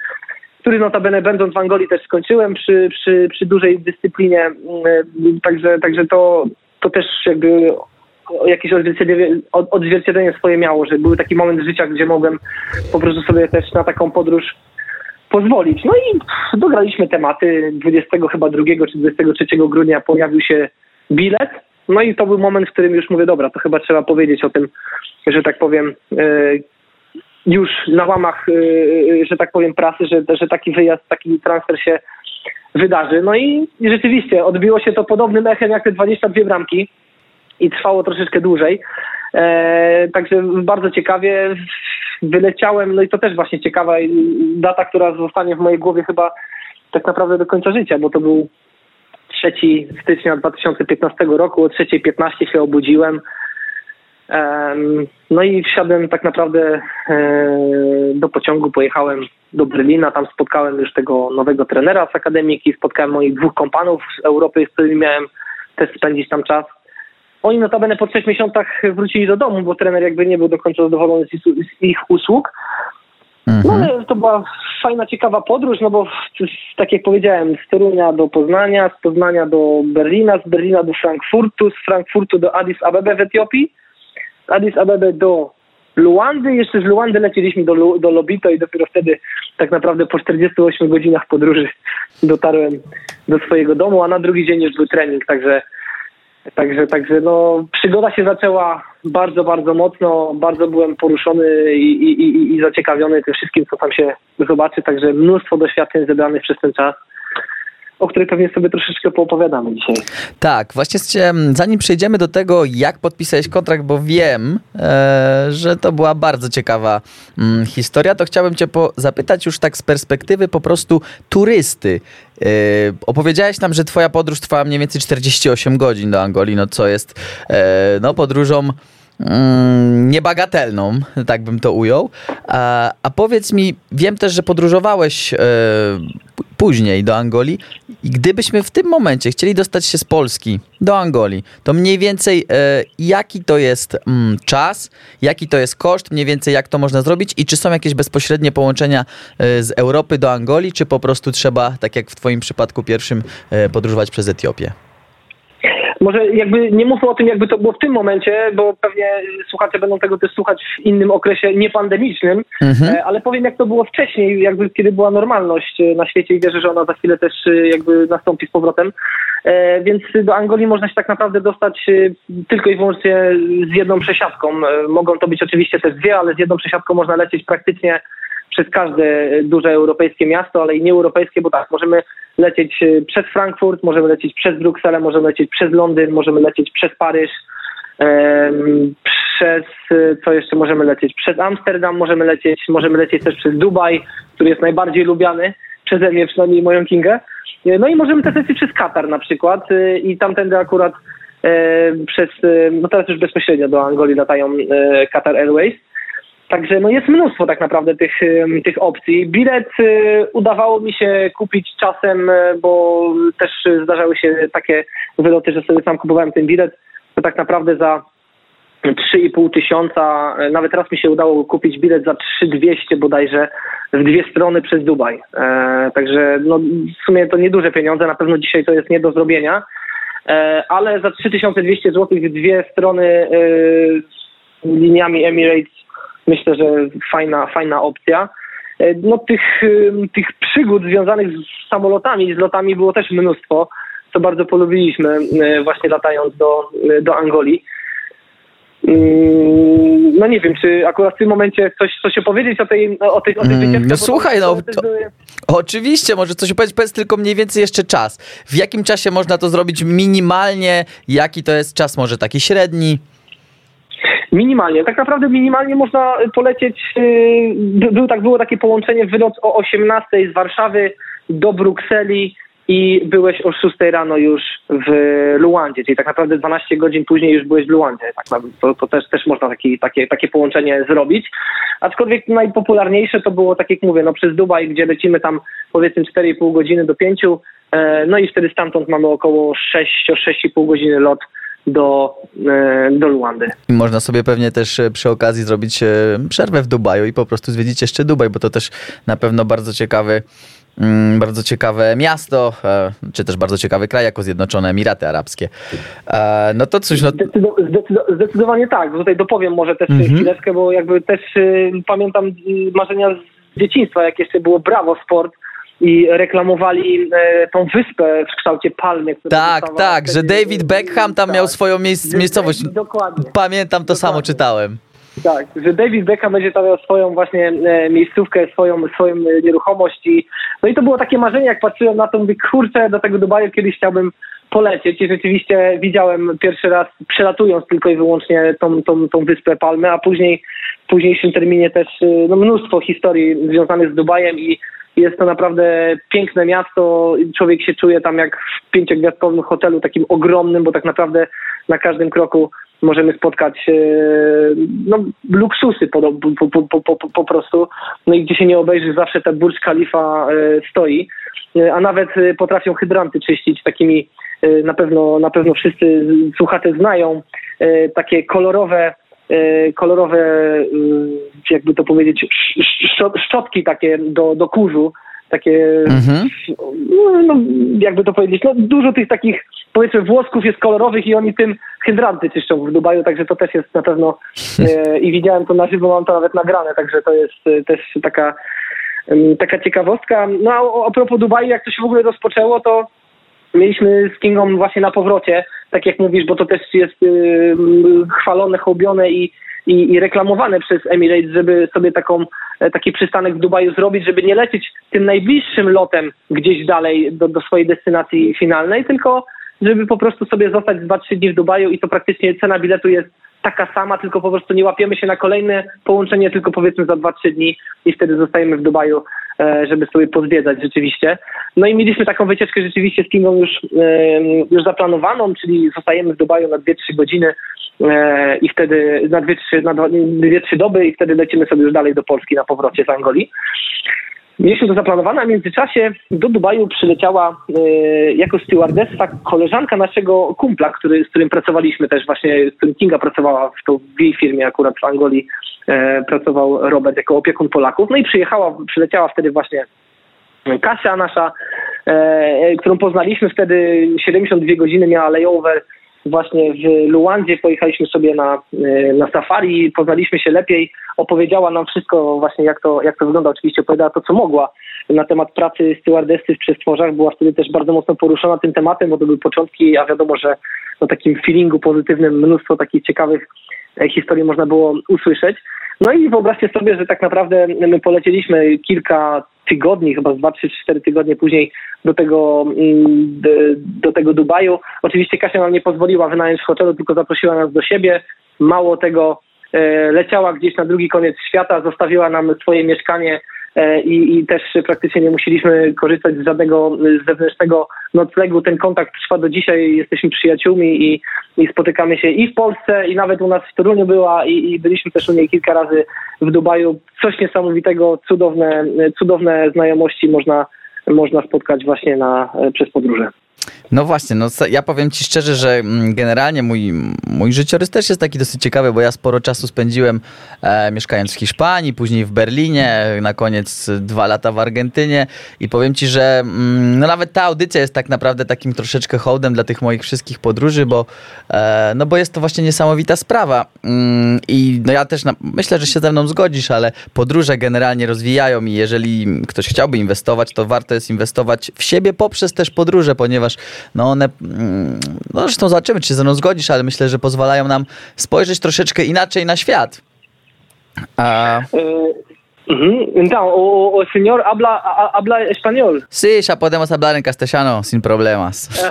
który notabene będąc w Angolii też skończyłem przy, przy, przy dużej dyscyplinie, mm, także, także to, to też jakby jakieś odzwierciedlenie, odzwierciedlenie swoje miało, że był taki moment życia, gdzie mogłem po prostu sobie też na taką podróż pozwolić. No i dograliśmy tematy. 20 chyba 2 czy 23 grudnia pojawił się bilet. No i to był moment, w którym już mówię, dobra, to chyba trzeba powiedzieć o tym, że tak powiem, e, już na łamach, e, e, że tak powiem, prasy, że, że taki wyjazd, taki transfer się wydarzy. No i, i rzeczywiście odbiło się to podobnym echem jak te 22 bramki i trwało troszeczkę dłużej. E, także bardzo ciekawie wyleciałem, no i to też właśnie ciekawa data, która zostanie w mojej głowie chyba tak naprawdę do końca życia, bo to był 3 stycznia 2015 roku, o 3.15 się obudziłem. No i wsiadłem tak naprawdę e, do pociągu, pojechałem do Berlina, tam spotkałem już tego nowego trenera z akademiki, spotkałem moich dwóch kompanów z Europy, z którymi miałem też spędzić tam czas. Oni notabene po trzech miesiącach wrócili do domu, bo trener jakby nie był do końca zadowolony z, ich usług. Mhm. No ale to była fajna, ciekawa podróż, no bo tak jak powiedziałem, z Torunia do Poznania, z Poznania do Berlina, z Berlina do Frankfurtu, z Frankfurtu do Addis Abebe w Etiopii, Addis Abebe do Luandy, jeszcze z Luandy leciliśmy do, do Lobito i dopiero wtedy tak naprawdę po 48 godzinach podróży dotarłem do swojego domu, a na drugi dzień już był trening, także Także, także no, przygoda się zaczęła bardzo, bardzo mocno. Bardzo byłem poruszony i, i, i zaciekawiony tym wszystkim, co tam się zobaczy. Także mnóstwo doświadczeń zebranych przez ten czas o której pewnie sobie troszeczkę poopowiadamy dzisiaj. Tak, właśnie zanim przejdziemy do tego, jak podpisałeś kontrakt, bo wiem, e, że to była bardzo ciekawa mm, historia, to chciałbym cię zapytać już tak z perspektywy po prostu turysty. E, opowiedziałeś nam, że twoja podróż trwała mniej więcej 48 godzin do Angolii, no co jest e, no, podróżą mm, niebagatelną, tak bym to ujął. A, a, powiedz mi, wiem też, że podróżowałeś później do Angolii i gdybyśmy w tym momencie chcieli dostać się z Polski do Angolii, to mniej więcej e, jaki to jest mm, czas, jaki to jest koszt, mniej więcej jak to można zrobić i czy są jakieś bezpośrednie połączenia e, z Europy do Angolii, czy po prostu trzeba, tak jak w twoim przypadku pierwszym, e, podróżować przez Etiopię? Może jakby nie mówmy o tym, jakby to było w tym momencie, bo pewnie słuchacze będą tego też słuchać w innym okresie niepandemicznym, mhm. E, ale powiem jak to było wcześniej, jakby kiedy była normalność e, na świecie i wierzę, że ona za chwilę też e, jakby nastąpi z powrotem. Więc do Angolii można się tak naprawdę dostać tylko i wyłącznie z jedną przesiadką. Mogą to być oczywiście też dwie, ale z jedną przesiadką można lecieć praktycznie przez każde duże europejskie miasto, ale i nieeuropejskie, bo tak, możemy lecieć e, przez Frankfurt, możemy lecieć przez Brukselę, możemy lecieć przez Londyn, możemy lecieć przez Paryż, przez, e, co jeszcze możemy lecieć, przez Amsterdam możemy lecieć, możemy lecieć też przez Dubaj, który jest najbardziej lubiany przeze mnie, przynajmniej moją Kingę. E, no i możemy też lecieć przez Katar na przykład i tamtędy akurat przez, no teraz już bezpośrednio do Angolii latają Qatar Airways. Także no jest mnóstwo tak naprawdę tych, tych opcji. Bilet y, udawało mi się kupić czasem, y, bo też zdarzały się takie wyloty, że sobie sam kupowałem ten bilet. To tak naprawdę za 3,5 tysiąca, e, nawet raz mi się udało kupić bilet za 3200 bodajże w dwie strony przez Dubaj. E, także no, w sumie to nieduże pieniądze, na pewno dzisiaj to jest nie do zrobienia, e, ale za 3200 zł w dwie strony e, liniami Emirates myślę, że fajna, fajna opcja. E, no tych, tych przygód związanych z samolotami, z lotami było też mnóstwo, co bardzo polubiliśmy właśnie latając do, do Angolii. Mm, no nie wiem, czy akurat w tym momencie coś, coś opowiedzieć o tej, o tej, o tej mm, No słuchaj, no to, oczywiście, może coś opowiedzieć, powiedz tylko mniej więcej jeszcze czas. W jakim czasie można to zrobić minimalnie? Jaki to jest czas, może taki średni? Minimalnie. Tak naprawdę minimalnie można polecieć. Y, był, tak, było takie połączenie wylot o 18 z Warszawy do Brukseli i byłeś o 6 rano już w Luandzie, czyli tak naprawdę 12 godzin później już byłeś w Luandzie. Tak, to, to też, też można taki, takie, takie połączenie zrobić. Aczkolwiek najpopularniejsze to było, tak jak mówię, no przez Dubaj, gdzie lecimy tam powiedzmy 4,5 godziny do 5, e, no i wtedy stamtąd mamy około 6-6,5 godziny lot do, e, do Luandy. I można sobie pewnie też e, przy okazji zrobić przerwę w Dubaju i po prostu zwiedzić jeszcze Dubaj, bo to też na pewno bardzo ciekawy Mm, bardzo ciekawe miasto, e, czy też bardzo ciekawy kraj, jako Zjednoczone Emiraty Arabskie. E, no to cóż, no... Zdecydowanie tak. Tutaj dopowiem może też mhm. chwileczkę, bo jakby też y, pamiętam y, marzenia z dzieciństwa, jak jeszcze było Brawo Sport, i reklamowali e, tą wyspę w kształcie palmy. Tak, tak, że David Beckham tam tak, miał swoją miejsc miejscowość. Dokładnie. Pamiętam, to dokładnie. samo czytałem. Tak, że David Beckham będzie tam miał swoją właśnie e, miejscówkę, swoją, swoją nieruchomość i no i to było takie marzenie, jak patrzyłem na to, mówię, kurczę, do tego Dubaju kiedyś chciałbym polecieć i rzeczywiście widziałem pierwszy raz przelatując tylko i wyłącznie tą, tą, tą wyspę Palmy, a później późniejszym terminie też e, no, mnóstwo historii związanych z Dubajem i jest to naprawdę piękne miasto. Człowiek się czuje tam jak w pięciogwiazdkowym hotelu, takim ogromnym, bo tak naprawdę na każdym kroku możemy spotkać e, no, luksusy po, po, po, po, prostu. No i gdzie się nie obejrzy, zawsze ta Burj Khalifa e, stoi. A nawet potrafią hydranty czyścić takimi, na pewno, na pewno wszyscy słuchacze znają, takie kolorowe kolorowe, jakby to powiedzieć, szczotki takie do, do kurzu, takie, mhm. no, no, jakby to powiedzieć, no, dużo tych takich, powiedzmy, włosków jest kolorowych i oni tym hydranty czyszczą w Dubaju, także to też jest na pewno e, i widziałem to na żywo, mam to nawet nagrane, także to jest e, też taka taka ciekawostka. No a a propos Dubaju, jak to się w ogóle rozpoczęło, to mieliśmy z Kingą właśnie na powrocie, tak jak mówisz, bo to też jest y, chwalone, hołbione i i, i reklamowane przez Emirates, żeby sobie taką, e, taki przystanek w Dubaju zrobić, żeby nie lecieć tym najbliższym lotem gdzieś dalej do, do swojej destynacji finalnej, tylko żeby po prostu sobie zostać 2-3 dni w Dubaju i to praktycznie cena biletu jest taka sama, tylko po prostu nie łapiemy się na kolejne połączenie, tylko powiedzmy za 2-3 dni i wtedy zostajemy w Dubaju, żeby sobie pozwiedzać rzeczywiście. No i mieliśmy taką wycieczkę rzeczywiście z Kingą już, już zaplanowaną, czyli zostajemy w Dubaju na 2-3 godziny e, i wtedy na 2-3 na 2-3 doby i wtedy lecimy sobie już dalej do Polski na powrocie z Angolii. Mieliśmy to zaplanowane, a w międzyczasie do Dubaju przyleciała y, jako stewardessa koleżanka naszego kumpla, który, z którym pracowaliśmy też właśnie, z którym Kinga pracowała w, to, w jej firmie akurat w Angolii, e, pracował Robert jako opiekun Polaków. No i przyjechała, przyleciała wtedy właśnie Kasia nasza, e, którą poznaliśmy wtedy 72 godziny miała layover właśnie w Luandzie pojechaliśmy sobie na, e, na safari, poznaliśmy się lepiej, opowiedziała nam wszystko właśnie jak to, jak to wygląda, oczywiście opowiadała to, co mogła na temat pracy stewardessy w przestworzach, była wtedy też bardzo mocno poruszona tym tematem, bo to były początki, a wiadomo, że na takim feelingu pozytywnym mnóstwo takich ciekawych historii można było usłyszeć. No i wyobraźcie sobie, że tak naprawdę my polecieliśmy kilka tygodni, chyba dwa, trzy, cztery tygodnie później do tego, mm, do, tego Dubaju. Oczywiście Kasia nam nie pozwoliła wynająć hotelu, tylko zaprosiła nas do siebie. Mało tego, e, leciała gdzieś na drugi koniec świata, zostawiła nam swoje mieszkanie i, i też praktycznie nie musieliśmy korzystać z żadnego zewnętrznego noclegu. Ten kontakt trwa do dzisiaj, jesteśmy przyjaciółmi i, i spotykamy się i w Polsce, i nawet u nas w Toruniu była i, i byliśmy też u niej kilka razy w Dubaju. Coś niesamowitego, cudowne, cudowne znajomości można, można spotkać właśnie na, przez podróże. No właśnie, no ja powiem ci szczerze, że mm, generalnie mój, mój życiorys też jest taki dosyć ciekawy, bo ja sporo czasu spędziłem e, mieszkając w Hiszpanii, później w Berlinie, na koniec dwa lata w Argentynie i powiem ci, że mm, no nawet ta audycja jest tak naprawdę takim troszeczkę hołdem dla tych moich wszystkich podróży, bo, e, no bo jest to właśnie niesamowita sprawa. Mm, i no ja też na, myślę, że się ze mną zgodzisz, ale podróże generalnie rozwijają i jeżeli ktoś chciałby inwestować, to warto jest inwestować w siebie poprzez też podróże, ponieważ no one, mm, no zresztą zobaczymy, czy się ze mną zgodzisz, ale myślę, że pozwalają nam spojrzeć troszeczkę inaczej na świat. A... Então, o, o señor habla, habla español. Sí, ya podemos hablar en castellano sin problemas.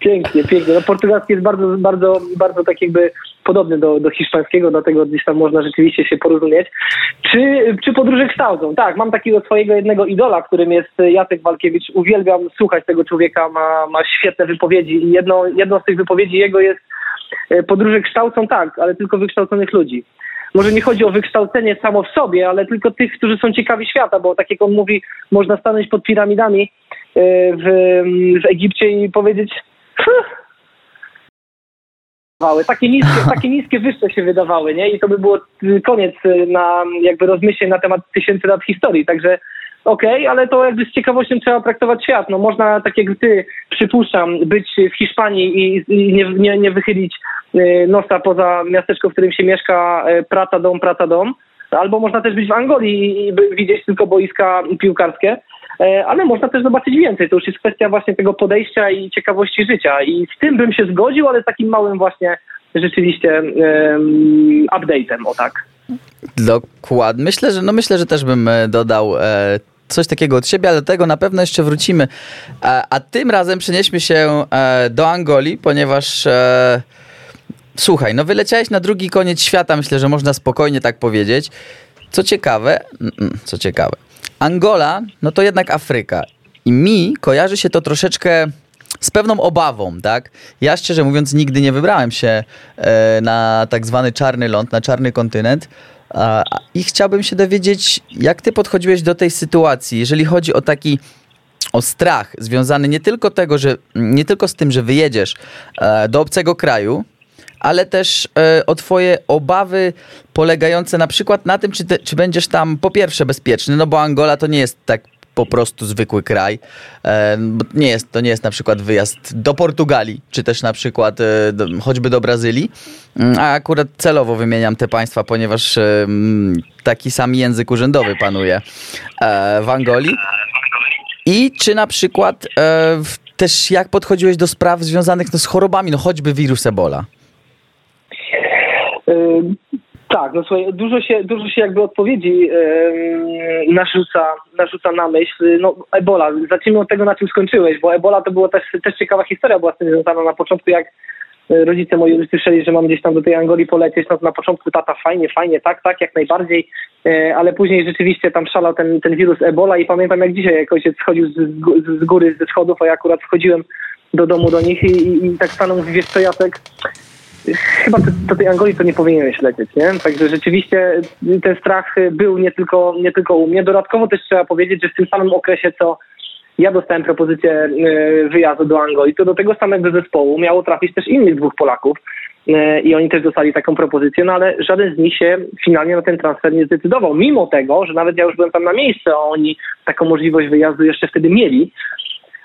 pięknie, pięknie. No, portugalski jest bardzo, bardzo, bardzo tak jakby podobny do, do hiszpańskiego, dlatego gdzieś tam można rzeczywiście się porozumieć. Czy, czy podróże kształcą? Tak, mam takiego swojego jednego idola, którym jest Jacek Walkiewicz. Uwielbiam słuchać tego człowieka, ma, ma świetne wypowiedzi i jedno, jedną z tych wypowiedzi jego jest e, podróże kształcą tak, ale tylko wykształconych ludzi może nie chodzi o wykształcenie samo w sobie, ale tylko tych, którzy są ciekawi świata, bo tak jak on mówi, można stanąć pod piramidami e, w, w Egipcie i powiedzieć takie niskie, takie niskie wyższe się wydawały, nie? I to by było koniec na jakby rozmyśleń na temat tysięcy lat historii, także okej, okay, ale to jakby z ciekawością trzeba traktować świat. No można, tak jak ty, przypuszczam, być w Hiszpanii i, i nie, nie, nie wychylić y, nosa poza miasteczko, w którym się mieszka, y, praca, dom, praca, dom. Albo można też być w Angolii i widzieć tylko boiska piłkarskie, y, ale można też zobaczyć więcej. To już jest kwestia właśnie tego podejścia i ciekawości życia. I z tym bym się zgodził, ale z takim małym właśnie rzeczywiście um, update'em, o tak. Dokładnie. Myślę, że no myślę, że też bym e, dodał e, coś takiego od siebie, ale do tego na pewno jeszcze wrócimy. A, a tym razem przenieśmy się e, do Angolii, ponieważ e, słuchaj, no wyleciałeś na drugi koniec świata, myślę, że można spokojnie tak powiedzieć. Co ciekawe, mm, mm, co ciekawe, Angola, no to jednak Afryka. I mi kojarzy się to troszeczkę z pewną obawą, tak? Ja szczerze mówiąc nigdy nie wybrałem się e, na tak zwany czarny ląd, na czarny kontynent, i chciałbym się dowiedzieć, jak ty podchodziłeś do tej sytuacji, jeżeli chodzi o taki o strach związany nie tylko tego, że nie tylko z tym, że wyjedziesz e, do obcego kraju, ale też e, o twoje obawy polegające na przykład na tym, czy, te, czy będziesz tam po pierwsze bezpieczny, no bo Angola to nie jest tak po prostu zwykły kraj. E, nie jest, to nie jest na przykład wyjazd do Portugalii, czy też na przykład e, do, choćby do Brazylii. Mm, a akurat celowo wymieniam te państwa, ponieważ e, taki sam język urzędowy panuje w Angolii. I czy na przykład też jak podchodziłeś do spraw związanych no, z chorobami, no choćby wirus Ebola? Tak, no słuchaj, dużo się, dużo się jakby odpowiedzi yy, narzuca, narzuca na myśl. No Ebola, zacznijmy od tego, na czym skończyłeś, bo Ebola to była też, też ciekawa historia była z tym związana na początku, jak e, rodzice moi usłyszeli, że mam gdzieś tam do tej Angolii polecieć, no na początku tata fajnie, fajnie, tak, tak, jak najbardziej, e, ale później rzeczywiście tam szalał ten, ten wirus Ebola i pamiętam jak dzisiaj jakoś schodził z, z, z góry, ze schodów, a ja akurat wchodziłem do domu do nich i, i, i tak stanął, wiesz co Jacek, chyba do, do tej Angolii to nie powinieneś lecieć, nie? Także rzeczywiście ten strach był nie tylko, nie tylko u mnie. Dodatkowo też trzeba powiedzieć, że w tym samym okresie, co ja dostałem propozycję e, wyjazdu do Angolii, to do tego samego zespołu miało trafić też innych dwóch Polaków i oni też dostali taką propozycję, no ale żaden z nich się finalnie na ten transfer nie zdecydował, mimo tego, że nawet ja już byłem tam na miejscu, a oni taką możliwość wyjazdu jeszcze wtedy mieli.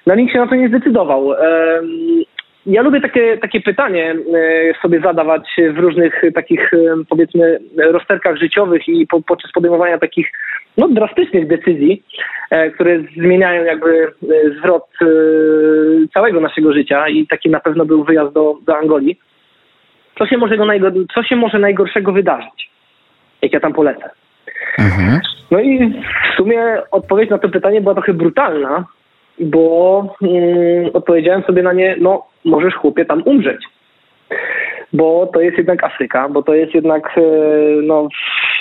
No nikt się na to nie zdecydował. Ja lubię takie, takie pytanie e, sobie zadawać w różnych takich, e, powiedzmy, rozterkach życiowych i po, podczas podejmowania takich no, drastycznych decyzji, e, które zmieniają jakby zwrot całego naszego życia i taki na pewno był wyjazd do, do Angolii. Co się, może co się może najgorszego wydarzyć, jak ja tam polecę? Mhm. No i w sumie odpowiedź na to pytanie była trochę brutalna, bo mm, odpowiedziałem sobie na nie, no możesz chłopie tam umrzeć. Bo to jest jednak Afryka, bo to jest jednak e, no,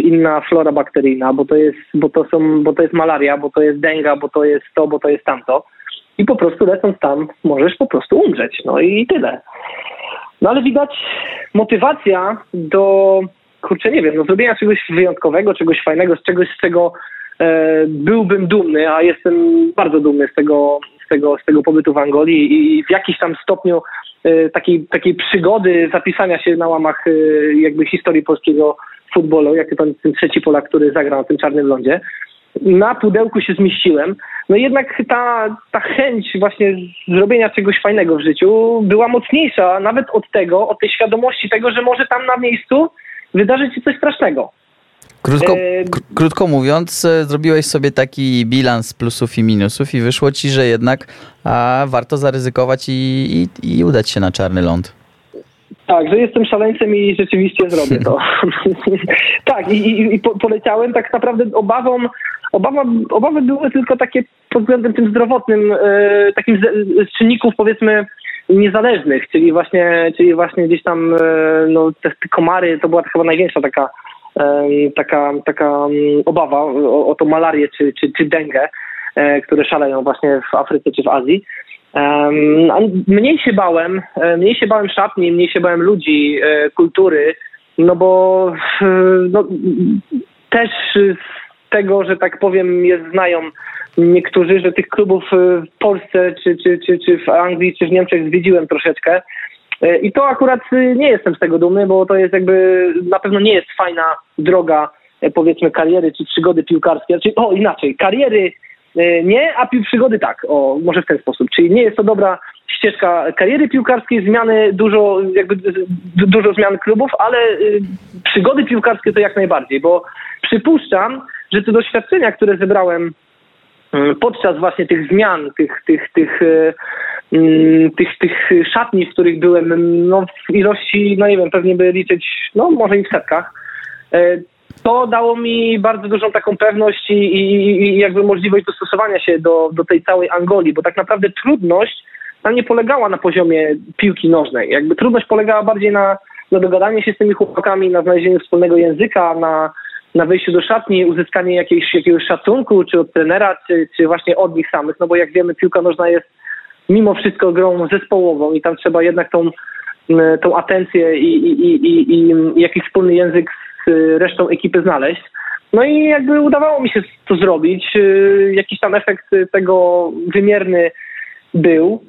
inna flora bakteryjna, bo to jest, bo to są, bo to jest malaria, bo to jest denga, bo to jest to, bo to jest tamto. I po prostu lecąc tam możesz po prostu umrzeć. No i tyle. No ale widać motywacja do, kurczę, nie wiem, no zrobienia czegoś wyjątkowego, czegoś fajnego, z czegoś, z czego byłbym dumny, a jestem bardzo dumny z tego, tego, z tego pobytu w Angolii i w jakiś tam stopniu e, takiej, takiej przygody zapisania się na łamach jakby historii polskiego futbolu, jak ten, ten trzeci Polak, który zagrał na tym czarnym lądzie. Na pudełku się zmieściłem. No jednak ta, ta chęć właśnie zrobienia czegoś fajnego w życiu była mocniejsza nawet od tego, od tej świadomości tego, że może tam na miejscu wydarzyć się coś strasznego. Krótko, e, krótko mówiąc, e, zrobiłeś sobie taki bilans plusów i minusów i wyszło ci, że jednak a, warto zaryzykować i, i, i udać się na czarny ląd. Tak, że jestem szaleńcem i rzeczywiście zrobię to. tak, i, i, i poleciałem tak naprawdę obawą, obawa, obawy były tylko takie pod względem tym zdrowotnym, e, takim z, z, czynników powiedzmy niezależnych, czyli właśnie, czyli właśnie gdzieś tam e, no, te, te komary, to była chyba największa taka taka, taka mm, obawa o, o to malarię czy, czy, czy dengę, e, które szaleją właśnie w Afryce czy w Azji. Mniej się bałem, e, mniej się bałem szatni, mniej się bałem ludzi, e, kultury, no bo no, też z tego, że tak powiem, jest znają niektórzy, że tych klubów w Polsce, czy, czy, czy, czy w Anglii, czy w Niemczech zwiedziłem troszeczkę. E, I to akurat y, nie jestem z tego dumny, bo to jest jakby na pewno nie jest fajna droga e, powiedzmy kariery czy przygody piłkarskie. Znaczy, o inaczej, kariery e, nie, a przygody tak. O, może w ten sposób. Czyli nie jest to dobra ścieżka kariery piłkarskiej, zmiany dużo, jakby dużo zmian klubów, ale y, przygody piłkarskie to jak najbardziej, bo przypuszczam, że te doświadczenia, które zebrałem podczas właśnie tych zmian, tych, tych, tych Mm, tych, tych szatni, w których byłem, no w ilości, no nie wiem, pewnie by liczyć, no może i w setkach, e, to dało mi bardzo dużą taką pewność i, i, i jakby możliwość dostosowania się do, do tej całej Angolii, bo tak naprawdę trudność ta nie polegała na poziomie piłki nożnej. Jakby trudność polegała bardziej na, na dogadaniu się z tymi chłopakami, na znalezieniu wspólnego języka, na, na wejściu do szatni, uzyskanie jakiejś, jakiegoś szacunku, czy od trenera, czy, czy właśnie od nich samych, no bo jak wiemy, piłka nożna jest mimo wszystko grą zespołową i tam trzeba jednak tą, tą atencję i, i, i, i jakiś wspólny język z resztą ekipy znaleźć. No i jakby udawało mi się to zrobić. Y, jakiś tam efekt tego wymierny był.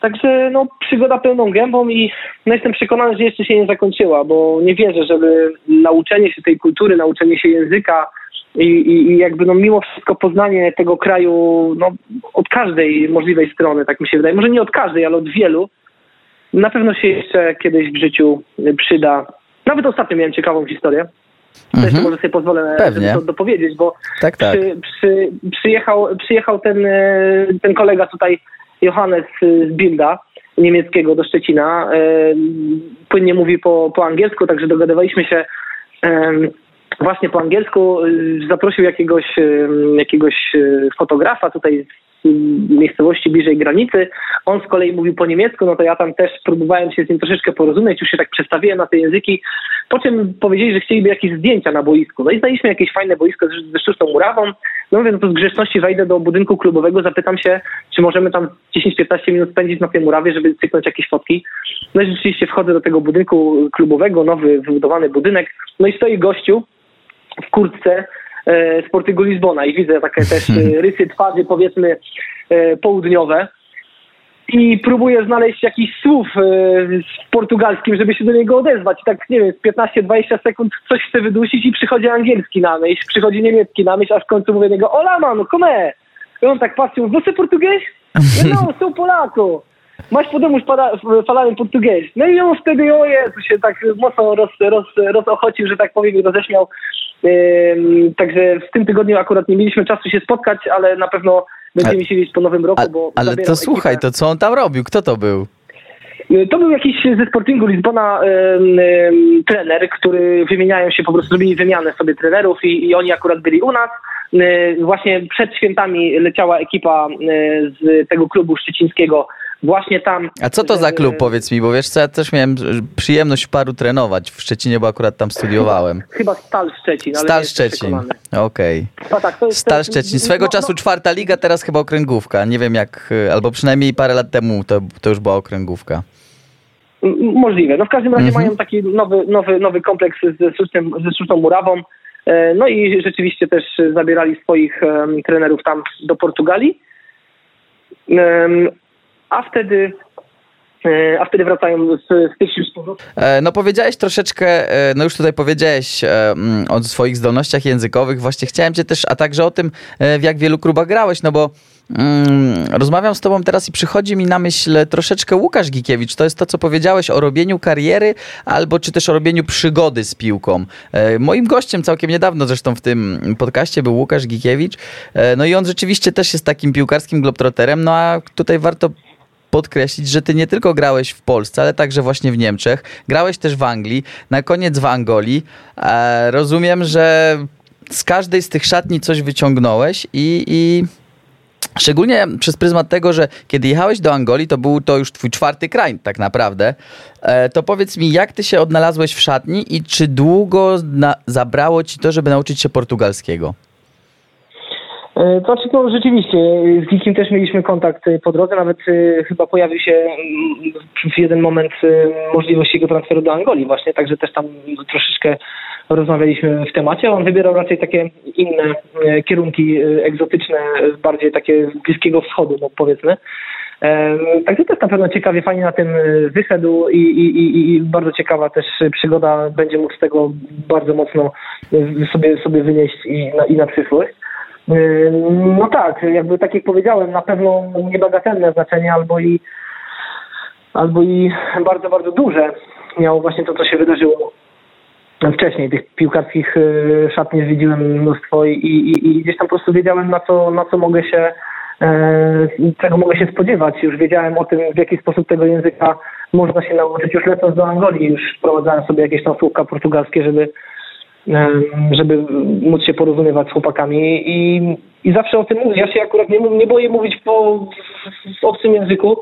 Także no, przygoda pełną gębą i no, jestem przekonany, że jeszcze się nie zakończyła, bo nie wierzę, żeby nauczenie się tej kultury, nauczenie się języka, i, i, i jakby no mimo wszystko poznanie tego kraju no, od każdej możliwej strony, tak mi się wydaje. Może nie od każdej, ale od wielu. Na pewno się jeszcze kiedyś w życiu przyda. Nawet ostatnio miałem ciekawą historię. Mhm. może sobie pozwolę Pewnie. to dopowiedzieć, bo tak, tak. Przy, przy, przyjechał, przyjechał ten, e, ten kolega tutaj, Johannes z Bilda, niemieckiego do Szczecina. E, płynnie mówi po, po angielsku, także dogadywaliśmy się właśnie po angielsku y, zaprosił jakiegoś, y, jakiegoś y, fotografa tutaj miejscowości bliżej granicy. On z kolei mówił po niemiecku, no to ja tam też próbowałem się z nim troszeczkę porozumieć, już się tak przestawiłem na te języki, po czym powiedzieli, że chcieliby jakieś zdjęcia na boisku. No i znaliśmy jakieś fajne boisko ze sztuczną murawą. No mówię, no to z grzeczności wejdę do budynku klubowego, zapytam się, czy możemy tam 10-15 minut spędzić na tej murawie, żeby cyknąć jakieś fotki. No i rzeczywiście wchodzę do tego budynku klubowego, nowy, wybudowany budynek, no i stoi gościu, w kurtce Sportingu Lizbona i widzę takie też e, rysy twarzy powiedzmy e, południowe i próbuję znaleźć jakiś słów w portugalskim, żeby się do niego odezwać. I tak, nie wiem, 15-20 sekund coś chce wydusić i przychodzi angielski na myśl, przychodzi niemiecki na myśl, aż w końcu mówię do niego, ola mano, come! I on tak patrzył, você português? No, sou Polaco masz podobność falałem portugiez. No i on wtedy, o Jezu, się tak mocno roz, roz, rozochocił, że tak powiem, roześmiał. Także w tym tygodniu akurat nie mieliśmy czasu się spotkać, ale na pewno będziemy się widzieć po nowym roku, bo... Ale to słuchaj, ekipę. to co on tam robił? Kto to był? Y, to był jakiś ze Sportingu Lizbona trener, który wymieniają się, po prostu zrobili wymianę sobie trenerów i, i oni akurat byli u nas. Y, właśnie przed świętami leciała ekipa y, z tego klubu szczecińskiego właśnie tam. A co to za klub, powiedz mi, bo wiesz co, ja też miałem przyjemność paru trenować w Szczecinie, bo akurat tam studiowałem. Chyba Stal Szczecin. Ale Stal Szczecin, okej. Okay. Tak, Stal Szczecin, swego no, czasu no. czwarta liga, teraz chyba okręgówka. Nie wiem jak, albo przynajmniej parę lat temu to, to już była okręgówka. Możliwe. No w każdym razie mhm. mają taki nowy, nowy, nowy kompleks ze sztuczną, ze sztuczną murawą. E, no i rzeczywiście też zabierali swoich trenerów tam do Portugalii. A wtedy a wtedy wracają z, z tych sił z powrotem. No powiedziałeś troszeczkę, no już tutaj powiedziałeś mm, o swoich zdolnościach językowych, właśnie chciałem cię też, a także o tym, w jak wielu klubach grałeś, no bo Mm, rozmawiam z tobą teraz i przychodzi mi na myśl troszeczkę Łukasz Gikiewicz. To jest to, co powiedziałeś o robieniu kariery albo czy też o robieniu przygody z piłką. E, moim gościem całkiem niedawno zresztą w tym podcaście był Łukasz Gikiewicz. E, no i on rzeczywiście też jest takim piłkarskim globtroterem, no a tutaj warto podkreślić, że ty nie tylko grałeś w Polsce, ale także właśnie w Niemczech. Grałeś też w Anglii, na koniec w Angolii. E, rozumiem, że z każdej z tych szatni coś wyciągnąłeś i, i Szczególnie przez pryzmat tego, że kiedy jechałeś do Angolii, to był to już twój czwarty kraj tak naprawdę. E, to powiedz mi, jak ty się odnalazłeś w szatni i czy długo zabrało ci to, żeby nauczyć się portugalskiego? E, znaczy, no, rzeczywiście, z Gikiem też mieliśmy kontakt e, po drodze, nawet chyba pojawił się mm, w jeden moment możliwość jego transferu do Angolii właśnie, także też tam troszeczkę rozmawialiśmy w temacie. On wybierał raczej takie inne e, kierunki e, egzotyczne, bardziej takie Bliskiego Wschodu, no powiedzmy. Także też na pewno ciekawie, fajnie na tym e, wyszedł i, i, i, bardzo ciekawa też przygoda. Będzie mógł z tego bardzo mocno sobie, sobie wynieść i na, i na przyszłość. No tak, jakby tak jak powiedziałem, na pewno niebagatelne znaczenie albo i albo i bardzo, bardzo duże miało właśnie to, co się wydarzyło wcześniej. Tych piłkarskich y, szatni zwiedziłem mnóstwo i, i, i gdzieś tam po prostu wiedziałem na co, na co mogę się e, czego mogę się spodziewać. Już wiedziałem o tym, w jaki sposób tego języka można się nauczyć. Już lecąc do Angolii, już wprowadzałem sobie jakieś tam słówka portugalskie, żeby, żeby móc się porozumiewać z chłopakami i, i zawsze o tym mówię. Ja się akurat nie, nie boję mówić po, w, obcym języku,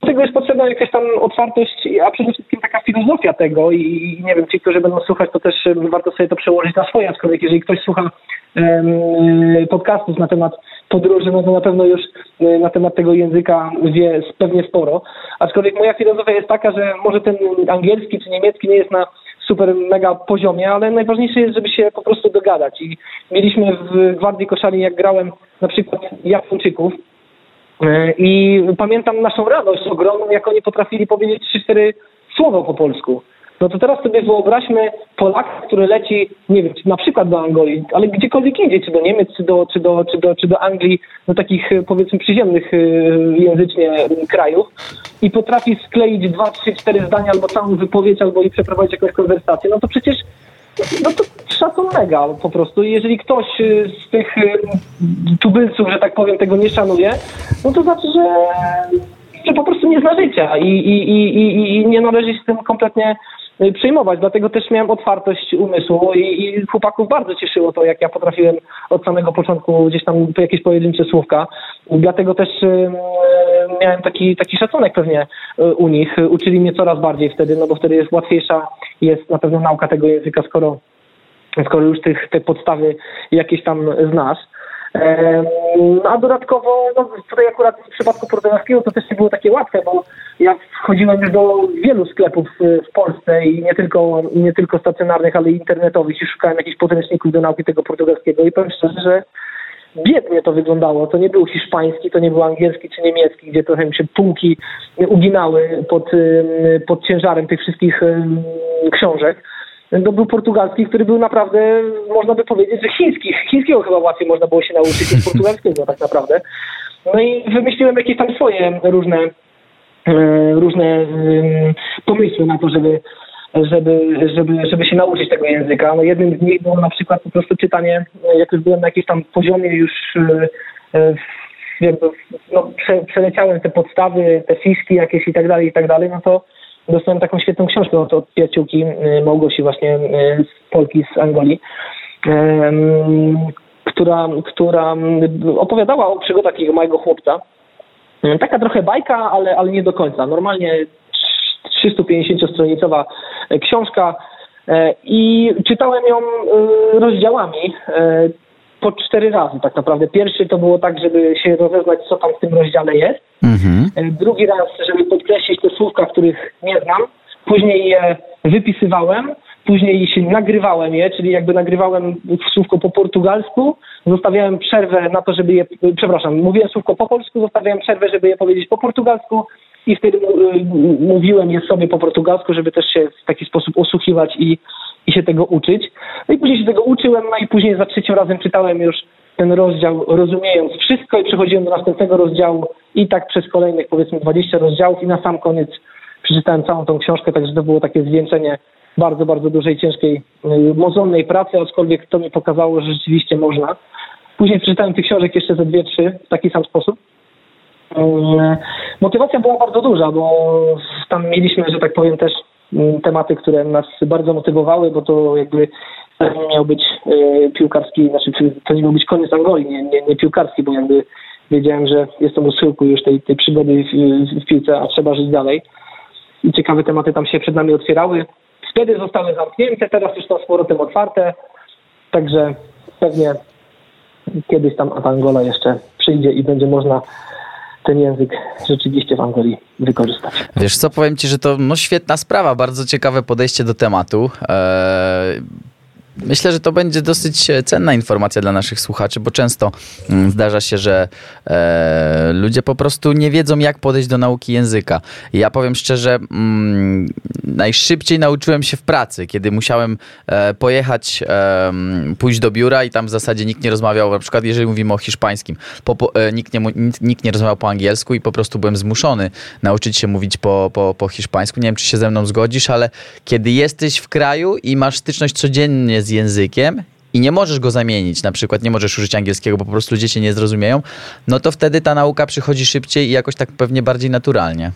tego jest potrzebna jakaś tam otwartość, a przede wszystkim taka filozofia tego i, nie wiem, ci, którzy będą słuchać, to też warto sobie to przełożyć na swoje, aczkolwiek jeżeli ktoś słucha um, podcastów na temat podróży, no to na pewno już e, na temat tego języka wie pewnie sporo. Aczkolwiek moja filozofia jest taka, że może ten angielski czy niemiecki nie jest na super mega poziomie, ale najważniejsze jest, żeby się po prostu dogadać. I mieliśmy w Gwardii Koszali, jak grałem na przykład Japończyków, E, I pamiętam naszą radość ogromną, jak oni potrafili powiedzieć trzy, cztery słowa po polsku. No to teraz sobie wyobraźmy Polaka, który leci, nie wiem, na przykład do Angolii, ale gdziekolwiek idzie, czy do Niemiec, czy do, czy do, czy do, czy do Anglii, do takich e, powiedzmy przyziemnych e, języcznie krajów i potrafi skleić dwa, trzy, cztery zdania albo całą wypowiedź, albo i przeprowadzić jakąś konwersację, no to przecież no to szacun mega po prostu. Jeżeli ktoś y, z tych tubylców, że tak powiem, tego nie szanuje, no to znaczy, że, że po prostu nie zna życia i, i, i, i nie należy się z tym kompletnie przyjmować. Dlatego też miałem otwartość umysłu i, i chłopaków bardzo cieszyło to, jak ja potrafiłem od samego początku gdzieś tam jakieś pojedyncze słówka. Dlatego też miałem taki, taki szacunek pewnie u nich. Uczyli mnie coraz bardziej wtedy, no bo wtedy jest łatwiejsza jest na pewno nauka tego języka, skoro, skoro już tych, te podstawy jakieś tam znasz. A dodatkowo, no tutaj akurat w przypadku portugalskiego to też nie było takie łatwe, bo ja wchodziłem już do wielu sklepów w Polsce i nie tylko, nie tylko stacjonarnych, ale i internetowych i szukałem jakichś podręczników do nauki tego portugalskiego i powiem szczerze, że biednie to wyglądało. To nie był hiszpański, to nie był angielski czy niemiecki, gdzie trochę mi się półki uginały pod, pod ciężarem tych wszystkich książek. To był portugalski, który był naprawdę, można by powiedzieć, że chiński. Chińskiego chyba łatwiej można było się nauczyć niż portugalskiego tak naprawdę. No i wymyśliłem jakieś tam swoje różne, e, różne pomysły na to, żeby żeby, żeby, żeby się nauczyć tego języka. No jednym z nich było na przykład po prostu czytanie, jak już byłem na jakimś tam poziomie już e, e, jakby no, prze, przeleciałem te podstawy, te fiszki jakieś i tak dalej, i tak dalej, no to dostałem taką świetną książkę od, od przyjaciółki e, Małgosi właśnie z Polki, z Angolii, która, która opowiadała o przygodach takiego małego chłopca. Taka trochę bajka, ale, ale nie do końca. Normalnie 350-stronicowa e, książka e, i czytałem ją e, rozdziałami po cztery razy tak naprawdę. Pierwszy to było tak, żeby się rozeznać, co tam w tym rozdziale jest. Mhm. Drugi raz, żeby podkreślić te słówka, których nie znam. Później je wypisywałem. później się nagrywałem je, czyli jakby nagrywałem słówko po portugalsku, zostawiałem przerwę na to, żeby je, przepraszam, mówiłem słówko po polsku, zostawiałem przerwę, żeby je powiedzieć po portugalsku i wtedy y, mówiłem je sobie po portugalsku, żeby też się w taki sposób osłuchiwać i, i się tego uczyć. No i później się tego uczyłem, no i później za trzecim razem czytałem już ten rozdział, rozumiejąc wszystko i przechodziłem do następnego rozdziału i tak przez kolejnych powiedzmy 20 rozdziałów i na sam koniec przeczytałem całą tą książkę, także to było takie zwieńczenie bardzo, bardzo dużej, ciężkiej, y, mozolnej pracy, aczkolwiek to mi pokazało, że rzeczywiście można. Później przeczytałem tych książek jeszcze ze dwie, trzy w taki sam sposób. Mm, Motywacja była bardzo duża, bo tam mieliśmy, że tak powiem, też tematy, które nas bardzo motywowały, bo to jakby nie miał być e, piłkarski, znaczy to nie miał być koniec Angolii, nie, nie, nie piłkarski, bo jakby wiedziałem, że jestem u schyłku już tej, tej przygody w, w piłce, a trzeba żyć dalej. I ciekawe tematy tam się przed nami otwierały. Wtedy zostały zamknięte, teraz już są z powrotem otwarte, także pewnie kiedyś tam ta Angola jeszcze przyjdzie i będzie można ten język rzeczywiście w Angolii wykorzystać. Wiesz co, powiem ci, że to no, świetna sprawa, bardzo ciekawe podejście do tematu. Eee, Myślę, że to będzie dosyć e, cenna informacja dla naszych słuchaczy, bo często mm, zdarza się, że e, ludzie po prostu nie wiedzą, jak podejść do nauki języka. Ja powiem szczerze, mm, najszybciej nauczyłem się w pracy, kiedy musiałem e, pojechać, e, pójść do biura i tam w zasadzie nikt nie rozmawiał, na przykład jeżeli mówimy o hiszpańskim, po, po, e, nikt, nie, nikt nie rozmawiał po angielsku i po prostu byłem zmuszony nauczyć się mówić po, po, po hiszpańsku. Nie wiem, czy się ze mną zgodzisz, ale kiedy jesteś w kraju i masz styczność codziennie z językiem i nie możesz go zamienić, na przykład nie możesz użyć angielskiego, bo po prostu ludzie cię nie zrozumieją, no to wtedy ta nauka przychodzi szybciej i jakoś tak pewnie bardziej naturalnie.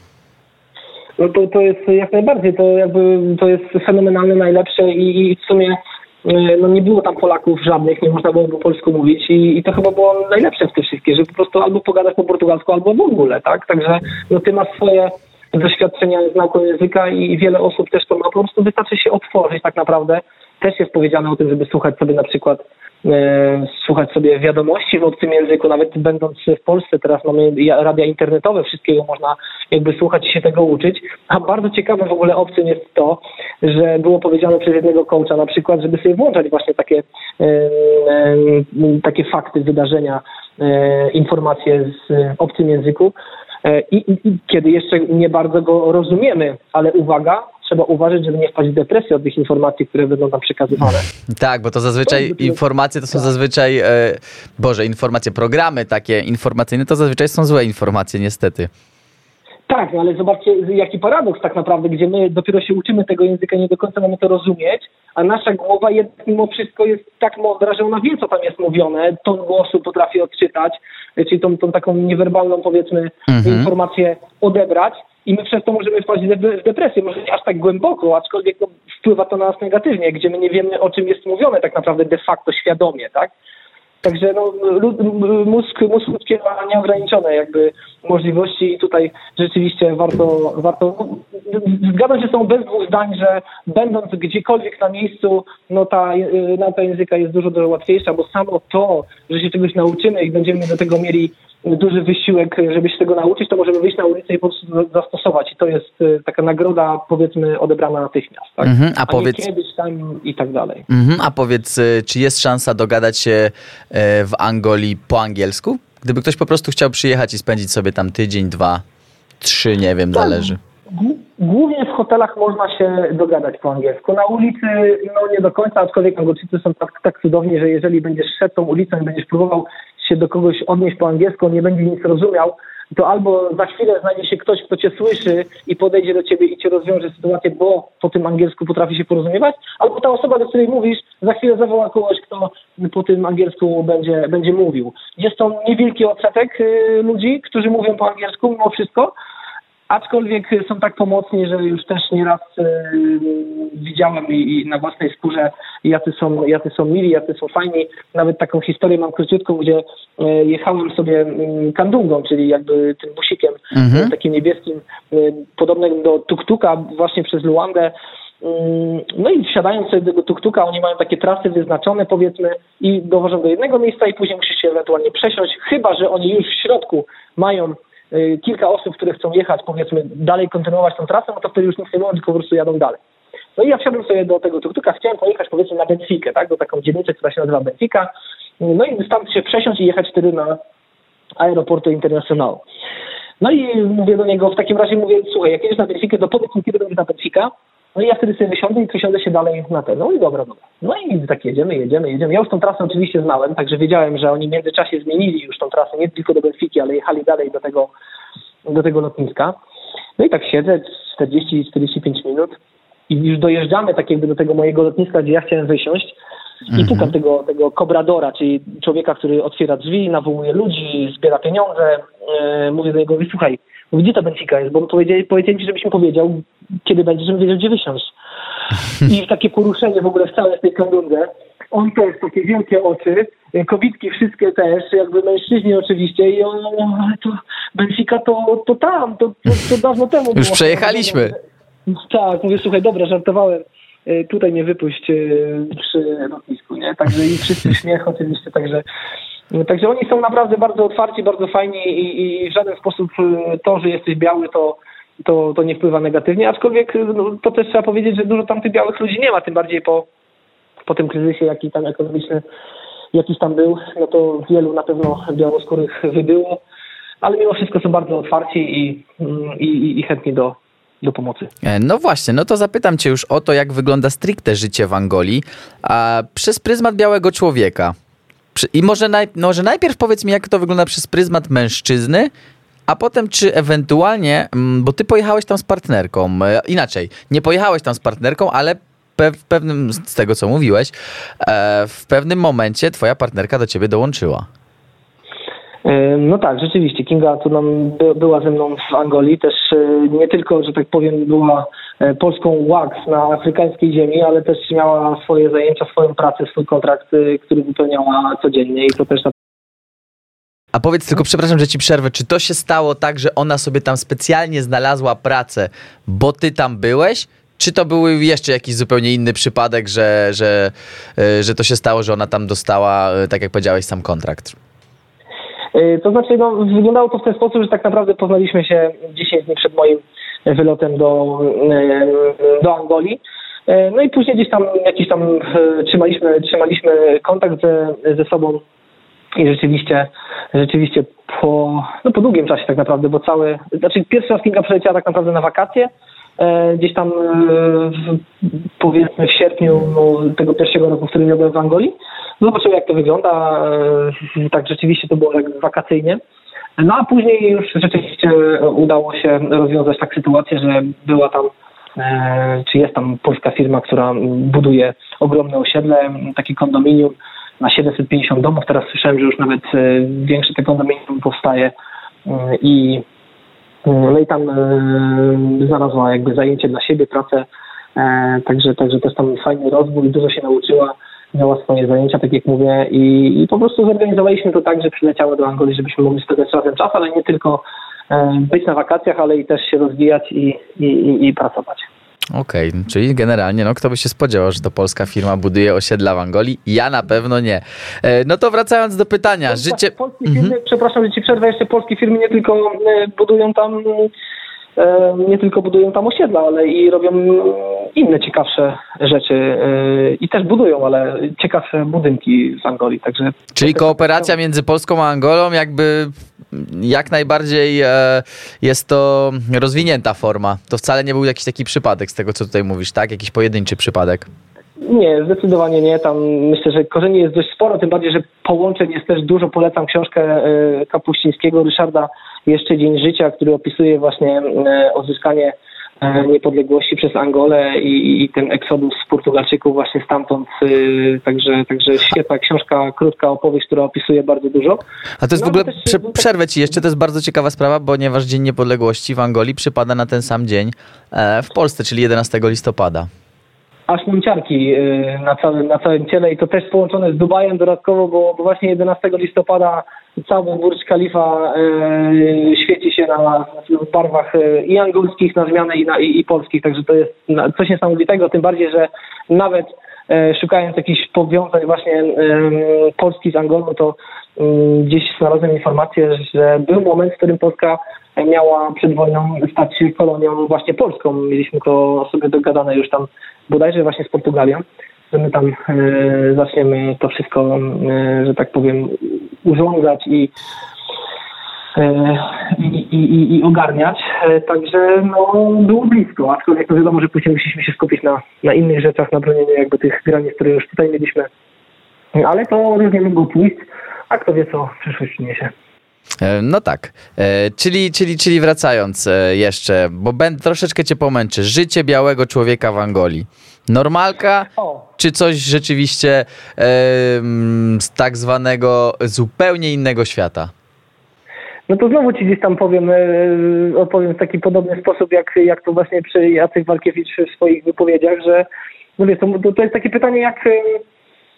No to, to jest jak najbardziej, to jakby to jest fenomenalne, najlepsze i, i w sumie e, no nie było tam Polaków żadnych, nie można było po polsku mówić i, i to chyba było najlepsze w tym wszystkim, że po prostu albo pogadać po portugalsku, albo w ogóle, tak? Także no ty masz swoje doświadczenia z nauką języka i wiele osób też to ma, po prostu wystarczy się otworzyć tak naprawdę też jest powiedziane o tym, żeby słuchać sobie na przykład e, słuchać sobie wiadomości w obcym języku, nawet będąc w Polsce, teraz mamy radia internetowe, wszystkiego można jakby słuchać i się tego uczyć, a bardzo ciekawe w ogóle obcym jest to, że było powiedziane przez jednego coacha na przykład, żeby sobie włączać właśnie takie, e, e, takie fakty, wydarzenia, informacje z obcym języku, e, i, i, kiedy jeszcze nie bardzo go rozumiemy, ale uwaga, trzeba uważać, żeby nie wpaść w depresję od tych informacji, które będą nam przekazywane. Tak, bo to zazwyczaj informacje to są tak. zazwyczaj, e, Boże, informacje, programy takie informacyjne to zazwyczaj są złe informacje, niestety. Tak, no ale zobaczcie, jaki paradoks tak naprawdę, gdzie my dopiero się uczymy tego języka, nie do końca mamy to rozumieć, a nasza głowa jednak mimo wszystko jest tak mądra, że ona wie, co tam jest mówione, ton głosu potrafi odczytać, czyli tą, tą taką niewerbalną, powiedzmy, mhm. informację odebrać i my przez to możemy wpaść w depresję, może nie aż tak głęboko, aczkolwiek no, wpływa to na nas negatywnie, gdzie my nie wiemy, o czym jest mówione tak naprawdę de facto świadomie, tak? Także no, mózg, mózg ludzki ma nieograniczone jakby możliwości i tutaj rzeczywiście warto, warto zgadzam się z tą bez dwóch zdań, że będąc gdziekolwiek na miejscu, no ta nauka języka jest dużo, dużo łatwiejsza, bo samo to, że się czegoś nauczymy i będziemy do tego mieli duży wysiłek, żeby się tego nauczyć, to możemy wyjść na ulicę i po prostu zastosować. I to jest y, taka nagroda, powiedzmy, odebrana natychmiast. Tak? Mhm, a, a powiedz... kiedyś tam i tak dalej. Mhm, a powiedz, y, czy jest szansa dogadać się y, w Angolii po angielsku? Gdyby ktoś po prostu chciał przyjechać i spędzić sobie tam tydzień, dwa, trzy, nie wiem, tak. zależy. Głównie w hotelach można się dogadać po angielsku. Na ulicy no nie do końca, aczkolwiek Angolczycy są tak, tak cudowni, że jeżeli będziesz szedł tą ulicą i będziesz próbował się do kogoś odnieść po angielsku, nie będzie nic rozumiał, to albo za chwilę znajdzie się ktoś, kto cię słyszy i podejdzie do ciebie i cię rozwiąże sytuację, bo po tym angielsku potrafi się porozumiewać, albo ta osoba, do której mówisz, za chwilę zawoła kogoś, kto po tym angielsku będzie, będzie mówił. Jest to niewielki odsetek y, ludzi, którzy mówią po angielsku mimo wszystko, Aczkolwiek są tak pomocni, że już też nieraz e, widziałem i, i, na własnej skórze, jacy są, jacy są mili, jacy są fajni. Nawet taką historię mam króciutką, gdzie e, jechałem sobie mm, kandungą, czyli jakby tym busikiem mhm. takim niebieskim, e, podobnym do tuktuka właśnie przez Luandę. Mm, no i wsiadając sobie do tego tuktuka, oni mają takie trasy wyznaczone powiedzmy i dowożą do jednego miejsca i później musisz się ewentualnie przesiąść, chyba że oni już w środku mają kilka osób, które chcą jechać, powiedzmy, dalej kontynuować tą trasę, no to wtedy już nic nie mówią, tylko po prostu jadą dalej. No i ja wsiadłem sobie do tego tuktuka, chciałem pojechać powiedzmy na Benfikę, tak, do taką dzielnicę, która się nazywa Benfica, no i stąd się przesiąść i jechać wtedy na aeroportu International. No i mówię do niego, w takim razie mówię, słuchaj, jak jedziesz na Benfikę, to powiedz mi, kiedy będziesz na Benfica, no i ja wtedy sobie wysiądę i przesiądę się dalej na ten. No i dobra, dobra. No i tak jedziemy, jedziemy, jedziemy. Ja już tą trasę oczywiście znałem, także wiedziałem, że oni w międzyczasie zmienili już tą trasę, nie tylko do Benfiki, ale jechali dalej do tego, do tego lotniska. No i tak siedzę 40-45 minut i już dojeżdżamy tak jakby do tego mojego lotniska, gdzie ja chciałem wysiąść. I pukam mhm. tego, tego kobradora, czyli człowieka, który otwiera drzwi, nawołuje ludzi, zbiera pieniądze. Yy, mówię do niego, słuchaj, gdzie ta Benfica jest? Bo powiedzieli, powiedzieli mi, żebyś mi powiedział, kiedy będzie, żebym wiedział, gdzie wysiąść. I takie poruszenie w ogóle w całej tej kandundze. On też, takie wielkie oczy, kobitki wszystkie też, jakby mężczyźni oczywiście i on, ale to Benfica to, to tam, to, to, to dawno temu Już było. przejechaliśmy. Tak, mówię, słuchaj, dobra, żartowałem e, tutaj nie wypuść e, przy lotnisku, nie? Także i wszyscy śmiech oczywiście, także Także oni są naprawdę bardzo otwarci, bardzo fajni i, i w żaden sposób e, to, że jesteś biały, to, to, to nie wpływa negatywnie, aczkolwiek no, to też trzeba powiedzieć, że dużo tam tych białych ludzi nie ma, tym bardziej po, po tym kryzysie, jaki tam ekonomiczny jakiś tam był, no to wielu na pewno białoskórych wybyło, ale mimo wszystko są bardzo otwarci i, i, i chętni do, do pomocy. E, no właśnie, no to zapytam Cię już o to, jak wygląda stricte życie w Angolii, a przez pryzmat białego człowieka. I może, naj, może najpierw powiedz mi, jak to wygląda przez pryzmat mężczyzny, a potem czy ewentualnie, mm, bo ty pojechałeś tam z partnerką, e, inaczej, nie pojechałeś tam z partnerką, ale w pewnym, z tego co mówiłeś, e, w pewnym momencie twoja partnerka do ciebie dołączyła. E, no tak, rzeczywiście. Kinga tu nam była ze mną w Angolii. Też nie tylko, że tak powiem, była polską WAX na afrykańskiej ziemi, ale też miała swoje zajęcia, swoją pracę, swój kontrakt, który wypełniała codziennie i to też a powiedz tylko, przepraszam, że ci przerwę, czy to się stało tak, że ona sobie tam specjalnie znalazła pracę, bo ty tam byłeś? Czy to był jeszcze jakiś zupełnie inny przypadek, że, że, e, że to się stało, że ona tam dostała, e, tak jak powiedziałeś, sam kontrakt? E, to znaczy, no, wyglądało to w ten sposób, że tak naprawdę poznaliśmy się 10 dni przed moim wylotem do, do Angolii. No i później gdzieś tam jakiś tam trzymaliśmy, trzymaliśmy kontakt ze, ze sobą i rzeczywiście, rzeczywiście po, no po długim czasie tak naprawdę, bo cały, znaczy pierwszy raz Kinga przyleciała tak naprawdę na wakacje, e, gdzieś tam e, w, powiedzmy w sierpniu no, tego pierwszego roku, w którym ja byłem w Angolii. Zobaczyłem jak to wygląda, e, tak rzeczywiście to było tak wakacyjnie. No a później już rzeczywiście udało się rozwiązać tak sytuację, że była tam e, czy jest tam polska firma, która buduje ogromne osiedle, takie kondominium, na 750 domów. Teraz słyszałem, że już nawet e, większe te kondominium powstaje e, i e, no i tam znalazła jakby zajęcie dla siebie, pracę, także, także też tam fajny rozwój, dużo się nauczyła, miała swoje zajęcia, tak jak mówię i, i po prostu zorganizowaliśmy to tak, że przyleciała do Angolii, żebyśmy mogli spędzać razem czas, ale nie tylko być na wakacjach, ale i też się rozwijać i, i, i pracować. Okej, okay, czyli generalnie, no kto by się spodziewał, że to polska firma buduje osiedla w Angolii? Ja na pewno nie. E, no to wracając do pytania. Tak, życie... Polskie firmy, mhm. Przepraszam, że ci przerwę, jeszcze polskie firmy nie tylko e, budują tam e, nie tylko budują tam osiedla, ale i robią inne ciekawsze rzeczy i też budują, ale ciekawsze budynki w Angolii. Także Czyli kooperacja między Polską a Angolą jakby jak najbardziej e, jest to rozwinięta forma. To wcale nie był jakiś taki przypadek z tego, co tutaj mówisz, tak? Jakiś pojedynczy przypadek. Nie, zdecydowanie nie. Tam myślę, że korzeni jest dość sporo, tym bardziej, że połączeń jest też dużo. Polecam książkę e, Kapuścińskiego, Ryszarda Jeszcze Dzień Życia, który opisuje właśnie e, odzyskanie niepodległości przez Angolę i, i ten eksodus Portugalczyków właśnie stamtąd. Y, także, także świetna książka, krótka opowieść, która opisuje bardzo dużo. A to jest no, w ogóle, prze, przerwę ci jeszcze, to jest bardzo ciekawa sprawa, ponieważ Dzień Niepodległości w Angolii przypada na ten sam dzień e, w Polsce, czyli 11 listopada aż mam ciarki y, na całym, na całym ciele i to też połączone z Dubajem dodatkowo, bo, właśnie 11 listopada cały Burj Khalifa y, świeci się na, w barwach y, i angielskich na zmianę i, na, i, i polskich, także to jest coś niesamowitego, tym bardziej, że nawet szukając jakichś powiązań właśnie Polski z Angolą, to gdzieś znalazłem informację, że był moment, w którym Polska miała przed wojną stać się kolonią właśnie polską. Mieliśmy to sobie dogadane już tam bodajże właśnie z Portugalią, że my tam e, zaczniemy to wszystko, e, że tak powiem, urządzać i e, i, i, i ogarniać. Także no, było blisko, aczkolwiek to wiadomo, że później musieliśmy się skupić na, na innych rzeczach, na bronieniu jakby tych granic, które już tutaj mieliśmy. Ale to różnie mogło pójść, a kto wie, co przyszłość przyniesie. E, No tak, E, czyli, czyli, czyli wracając e, jeszcze, bo będę troszeczkę cię pomęczy. Życie białego człowieka w Angolii. Normalka, O, czy coś rzeczywiście z tak zwanego zupełnie innego świata? No to znowu ci gdzieś tam powiem, odpowiem w taki podobny sposób, jak, jak to właśnie przy Jacek Walkiewicz w swoich wypowiedziach, że no wiesz, to, to, jest takie pytanie, jak,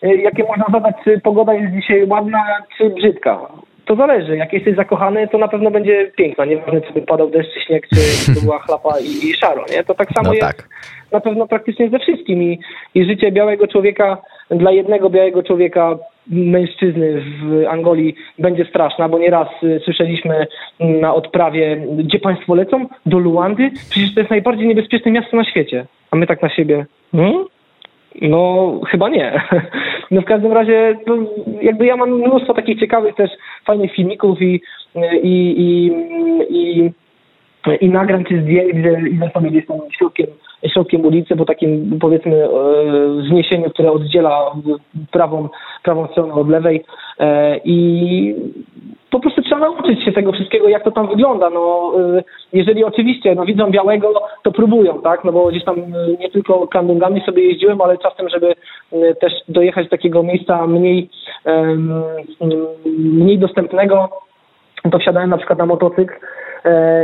jakie można zadać, czy pogoda jest dzisiaj ładna, czy brzydka. To zależy. Jak jesteś zakochany, to na pewno będzie piękna. Nieważne, czy by padał deszcz, czy śnieg, czy, czy była chlapa i, i szaro, nie? To tak samo No jest tak. na pewno praktycznie ze wszystkim i, i życie białego człowieka dla jednego białego człowieka mężczyzny w Angolii będzie straszna, bo nieraz y, słyszeliśmy mm, na odprawie, gdzie państwo lecą? Do Luandy? Przecież to jest najbardziej niebezpieczne miasto na świecie. A my tak na siebie, hmm? No, chyba nie. No w każdym razie, no, jakby ja mam mnóstwo takich ciekawych też fajnych filmików i, i, i, i i nagrań czy zdjęć, gdzie idę sobie gdzieś tam środkiem, środkiem ulicy, po takim powiedzmy e, wzniesieniu, które oddziela prawą, prawą stronę od lewej e, i po prostu trzeba nauczyć się tego wszystkiego, jak to tam wygląda. No, e, jeżeli oczywiście no, widzą białego, to próbują, tak? No bo gdzieś tam e, nie tylko kandungami sobie jeździłem, ale czasem, żeby e, też dojechać do takiego miejsca mniej, mniej dostępnego, to wsiadałem na przykład na motocykl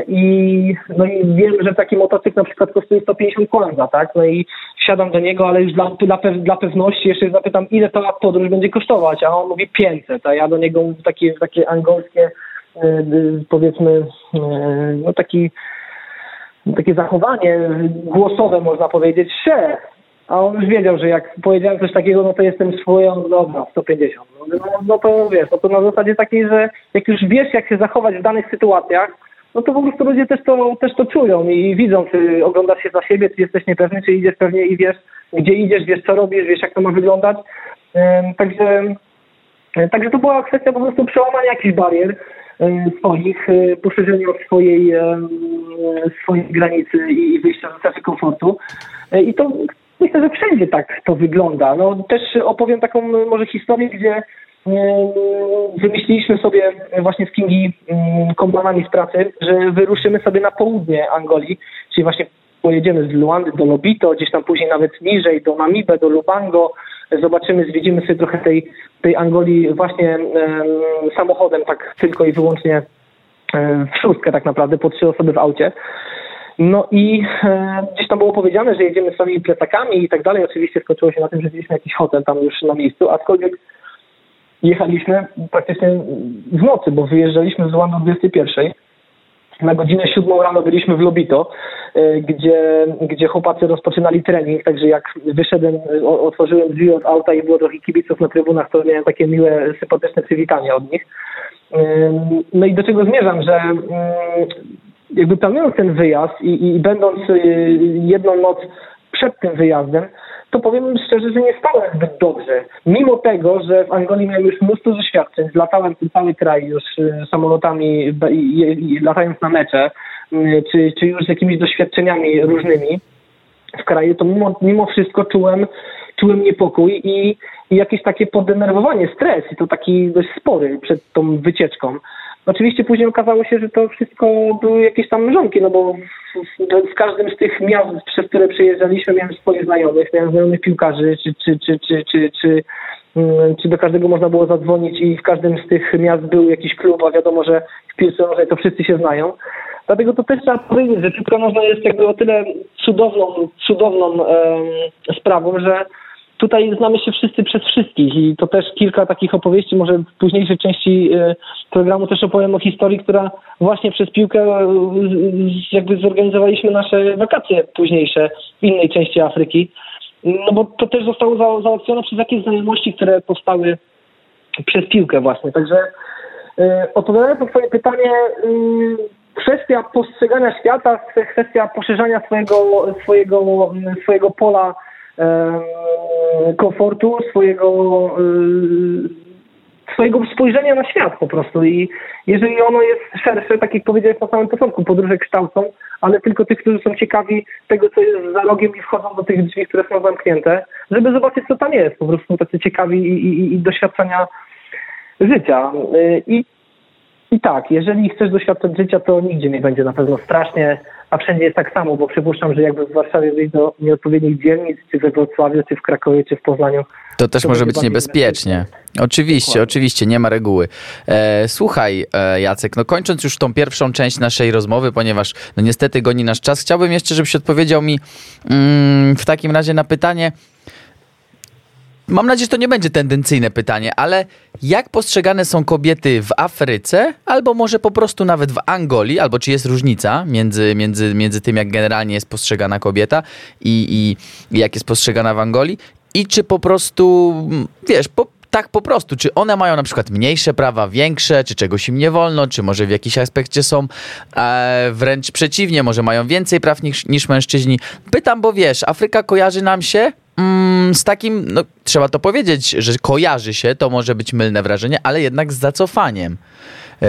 i no i wiem, że taki motocykl na przykład kosztuje 150 kwanza, tak? No i wsiadam do niego, ale już dla, dla, dla pewności jeszcze zapytam, ile ta podróż będzie kosztować, a on mówi 500, a ja do niego takie, takie angolskie e, e, powiedzmy e, no taki takie zachowanie głosowe można powiedzieć, szef. A on już wiedział, że jak powiedziałem coś takiego, no to jestem swoją, dobra, 150. No, no, no to wiesz, no to na zasadzie takiej, że jak już wiesz, jak się zachować w danych sytuacjach, no to po prostu ludzie też to, też to czują i widzą, czy oglądasz się za siebie, czy jesteś niepewny, czy idziesz pewnie i wiesz, gdzie idziesz, wiesz, co robisz, wiesz, jak to ma wyglądać. Także Także to była kwestia po prostu przełamania jakichś barier swoich, e, poszerzenia swojej, swojej granicy i wyjścia ze strefy komfortu. E, I to myślę, że wszędzie tak to wygląda. No, też opowiem taką może historię, gdzie wymyśliliśmy sobie właśnie z Kingi mm, kompanami z pracy, że wyruszymy sobie na południe Angolii, czyli właśnie pojedziemy z Luandy do Lobito, gdzieś tam później nawet niżej do Namibe, do Lubango, zobaczymy, zwiedzimy sobie trochę tej, tej Angolii właśnie em, samochodem, tak tylko i wyłącznie e, w szóstkę tak naprawdę, po trzy osoby w aucie. No i e, gdzieś tam było powiedziane, że jedziemy swoimi plecakami i tak dalej. Oczywiście skończyło się na tym, że wzięliśmy jakiś hotel tam już na miejscu, aczkolwiek jechaliśmy praktycznie w nocy, bo wyjeżdżaliśmy z o 21. Na godzinę siódmą rano byliśmy w Lobito, e, gdzie, gdzie chłopacy rozpoczynali trening, także jak wyszedłem, otworzyłem drzwi od auta i było trochę kibiców na trybunach, to miałem takie miłe, sympatyczne przywitanie od nich. No i do czego zmierzam, że jakby planując ten wyjazd i, i będąc y, jedną noc przed tym wyjazdem, to powiem szczerze, że nie stałem zbyt dobrze. Mimo tego, że w Angolii miałem już mnóstwo doświadczeń, zlatałem ten cały kraj już y, samolotami, latając na mecze, y, czy, czy już z jakimiś doświadczeniami różnymi w kraju, to mimo, mimo wszystko czułem, czułem niepokój i, i jakieś takie poddenerwowanie, stres i to taki dość spory przed tą wycieczką. Oczywiście później okazało się, że to wszystko były jakieś tam mrzonki, no bo w, w, w każdym z tych miast, przez które przejeżdżaliśmy, miałem swoich znajomych, miałem znajomych piłkarzy, czy, czy, czy, czy, czy, czy, mm, czy do każdego można było zadzwonić i w każdym z tych miast był jakiś klub, a wiadomo, że w piłce nożnej to wszyscy się znają. Dlatego to też trzeba powiedzieć, że piłka nożna jest jakby o tyle cudowną, cudowną sprawą, że tutaj znamy się wszyscy przez wszystkich i to też kilka takich opowieści, może w późniejszej części e, programu też opowiem o historii, która właśnie przez piłkę e, jakby zorganizowaliśmy nasze wakacje późniejsze w innej części Afryki. No bo to też zostało za- załatwione przez jakieś znajomości, które powstały przez piłkę właśnie. Także y, odpowiadając na twoje pytanie, y, kwestia postrzegania świata, kwestia poszerzania swojego, swojego, swojego pola komfortu, swojego, swojego spojrzenia na świat po prostu. I jeżeli ono jest szersze, tak jak powiedziałeś na samym początku, podróże kształcą, ale tylko tych, którzy są ciekawi tego, co jest za rogiem i wchodzą do tych drzwi, które są zamknięte, żeby zobaczyć, co tam jest. Po prostu tacy ciekawi i, i, i doświadczenia życia. Y, I i tak, jeżeli chcesz doświadczać życia, to nigdzie nie będzie na pewno strasznie, a wszędzie jest tak samo, bo przypuszczam, że jakby w Warszawie wyjść do nieodpowiednich dzielnic, czy we Wrocławiu, czy w Krakowie, czy w Poznaniu. To też to może być niebezpiecznie. Oczywiście, Dokładnie. oczywiście, nie ma reguły. E, słuchaj, e, Jacek, no kończąc już tą pierwszą część naszej rozmowy, ponieważ no niestety goni nasz czas, chciałbym jeszcze, żebyś odpowiedział mi mm, w takim razie na pytanie, Mam nadzieję, że to nie będzie tendencyjne pytanie, ale jak postrzegane są kobiety w Afryce, albo może po prostu nawet w Angolii, albo czy jest różnica między, między, między tym, jak generalnie jest postrzegana kobieta i, i, i jak jest postrzegana w Angolii? I czy po prostu, wiesz, po, tak po prostu, czy one mają na przykład mniejsze prawa, większe, czy czegoś im nie wolno, czy może w jakiś aspekcie są e, wręcz przeciwnie, może mają więcej praw niż, niż mężczyźni. Pytam, bo wiesz, Afryka kojarzy nam się mm, z takim, no trzeba to powiedzieć, że kojarzy się, to może być mylne wrażenie, ale jednak z zacofaniem. Yy,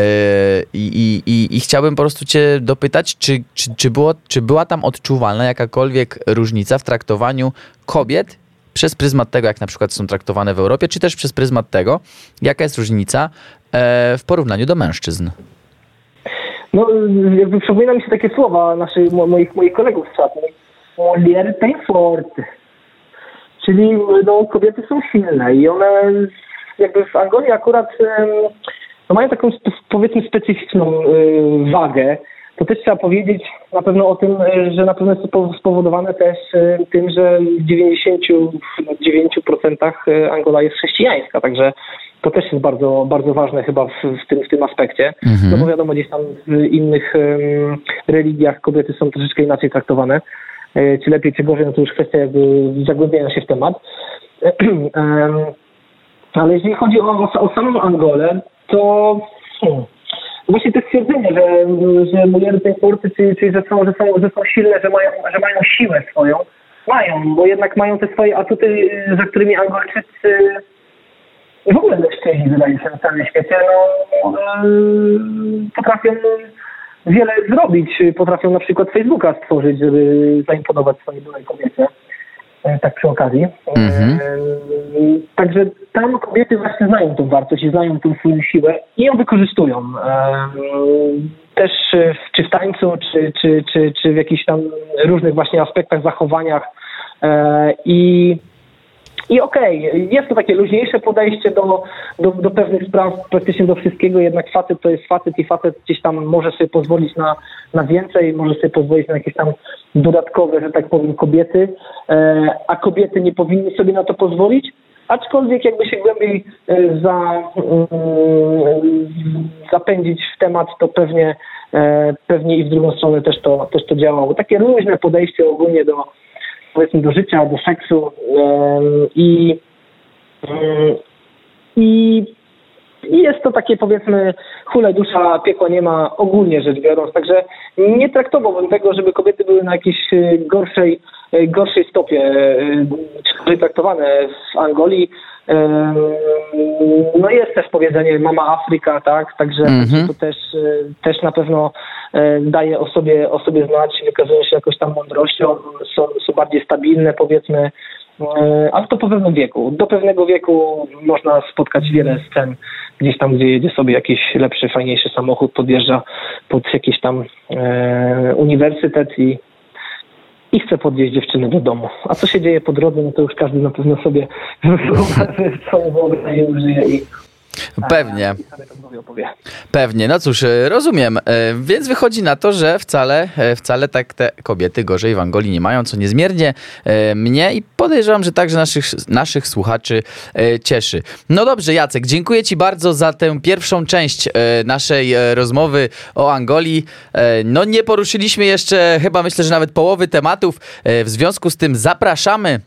I, i, I, chciałbym po prostu Cię dopytać, czy, czy, czy, było, czy była tam odczuwalna jakakolwiek różnica w traktowaniu kobiet przez pryzmat tego, jak na przykład są traktowane w Europie, czy też przez pryzmat tego, jaka jest różnica e, w porównaniu do mężczyzn? No, jakby przypomina mi się takie słowa naszych, moich, moich kolegów z czatu. Molière fort. Czyli no, kobiety są silne i one jakby w Angolii akurat no, mają taką powiedzmy specyficzną y, wagę. To też trzeba powiedzieć na pewno o tym, że na pewno jest to spowodowane też y, tym, że w 99% y, Angola jest chrześcijańska, także to też jest bardzo, bardzo ważne chyba w, w, tym, w tym aspekcie. Mhm. No bo wiadomo, gdzieś tam w innych um, religiach kobiety są troszeczkę inaczej traktowane. Czy lepiej, czy gorzej, no to już kwestia jakby zagłębienia się w temat. Ale jeżeli chodzi o, o samą Angolę, to hmm, właśnie to stwierdzenie, że, że muliery tej porty, czyli, czyli że, są, że, są, że są silne, że mają, że mają siłę swoją, mają, bo jednak mają te swoje atuty, za którymi Angolczycy w ogóle mężczyźni, wydaje się, na całym świecie, no, potrafią wiele zrobić. Potrafią na przykład Facebooka stworzyć, żeby zaimponować swojej byłej kobiecie. E, tak przy okazji. Mhm. E, także tam kobiety właśnie znają tą wartość i znają tą swoją siłę i ją wykorzystują. E, też czy w tańcu, czy, czy, czy, czy w jakichś tam różnych właśnie aspektach, zachowaniach. I i okej, okay, jest to takie luźniejsze podejście do, do, do, pewnych spraw, praktycznie do wszystkiego, jednak facet to jest facet i facet gdzieś tam może sobie pozwolić na, na więcej, może sobie pozwolić na jakieś tam dodatkowe, że tak powiem, kobiety, e, a kobiety nie powinny sobie na to pozwolić. Aczkolwiek jakby się głębiej e, za, mm, zapędzić w temat, to pewnie, e, pewnie i w drugą stronę też to, też to działało. Takie luźne podejście ogólnie do, powiedzmy do życia, do seksu i, i, i jest to takie powiedzmy chule dusza, piekła nie ma ogólnie rzecz biorąc, także nie traktowałbym tego, żeby kobiety były na jakiejś e, gorszej, e, gorszej stopie czy e, traktowane w Angolii. No jest też powiedzenie mama Afryka, tak, także mm-hmm. to też, też na pewno daje o sobie, o sobie znać, wykazują się jakoś tam mądrością, są, są bardziej stabilne powiedzmy, ale to po pewnym wieku. Do pewnego wieku można spotkać wiele scen gdzieś tam, gdzie jedzie sobie jakiś lepszy, fajniejszy samochód, podjeżdża pod jakiś tam e, uniwersytet i i chce podwieźć dziewczynę do domu. A co się dzieje po drodze, no to już każdy na pewno sobie swoją wyobraźnię użyje i Pewnie. Pewnie, no cóż, e, rozumiem. E, więc wychodzi na to, że wcale, e, wcale tak te kobiety gorzej w Angolii nie mają, co niezmiernie mnie i podejrzewam, że także naszych, naszych słuchaczy cieszy. No dobrze, Jacek, dziękuję Ci bardzo za tę pierwszą część naszej rozmowy o Angolii. No nie poruszyliśmy jeszcze chyba myślę, że nawet połowy tematów. W związku z tym zapraszamy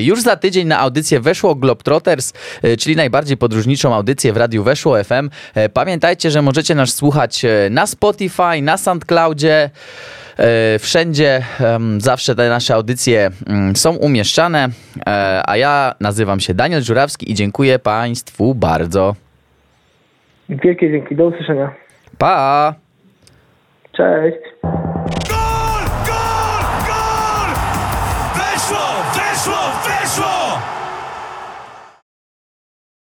Już za tydzień na audycję Weszło Globetrotters, e, czyli najbardziej podróżniczą audycję w Radiu Weszło FM. E, Pamiętajcie, że możecie nas słuchać e, na Spotify, na SoundCloudzie, e, wszędzie. Zawsze te nasze audycje mm, są umieszczane. E, A ja nazywam się Daniel Żurawski i dziękuję Państwu bardzo. Wielkie dzięki, do usłyszenia. Pa! Cześć.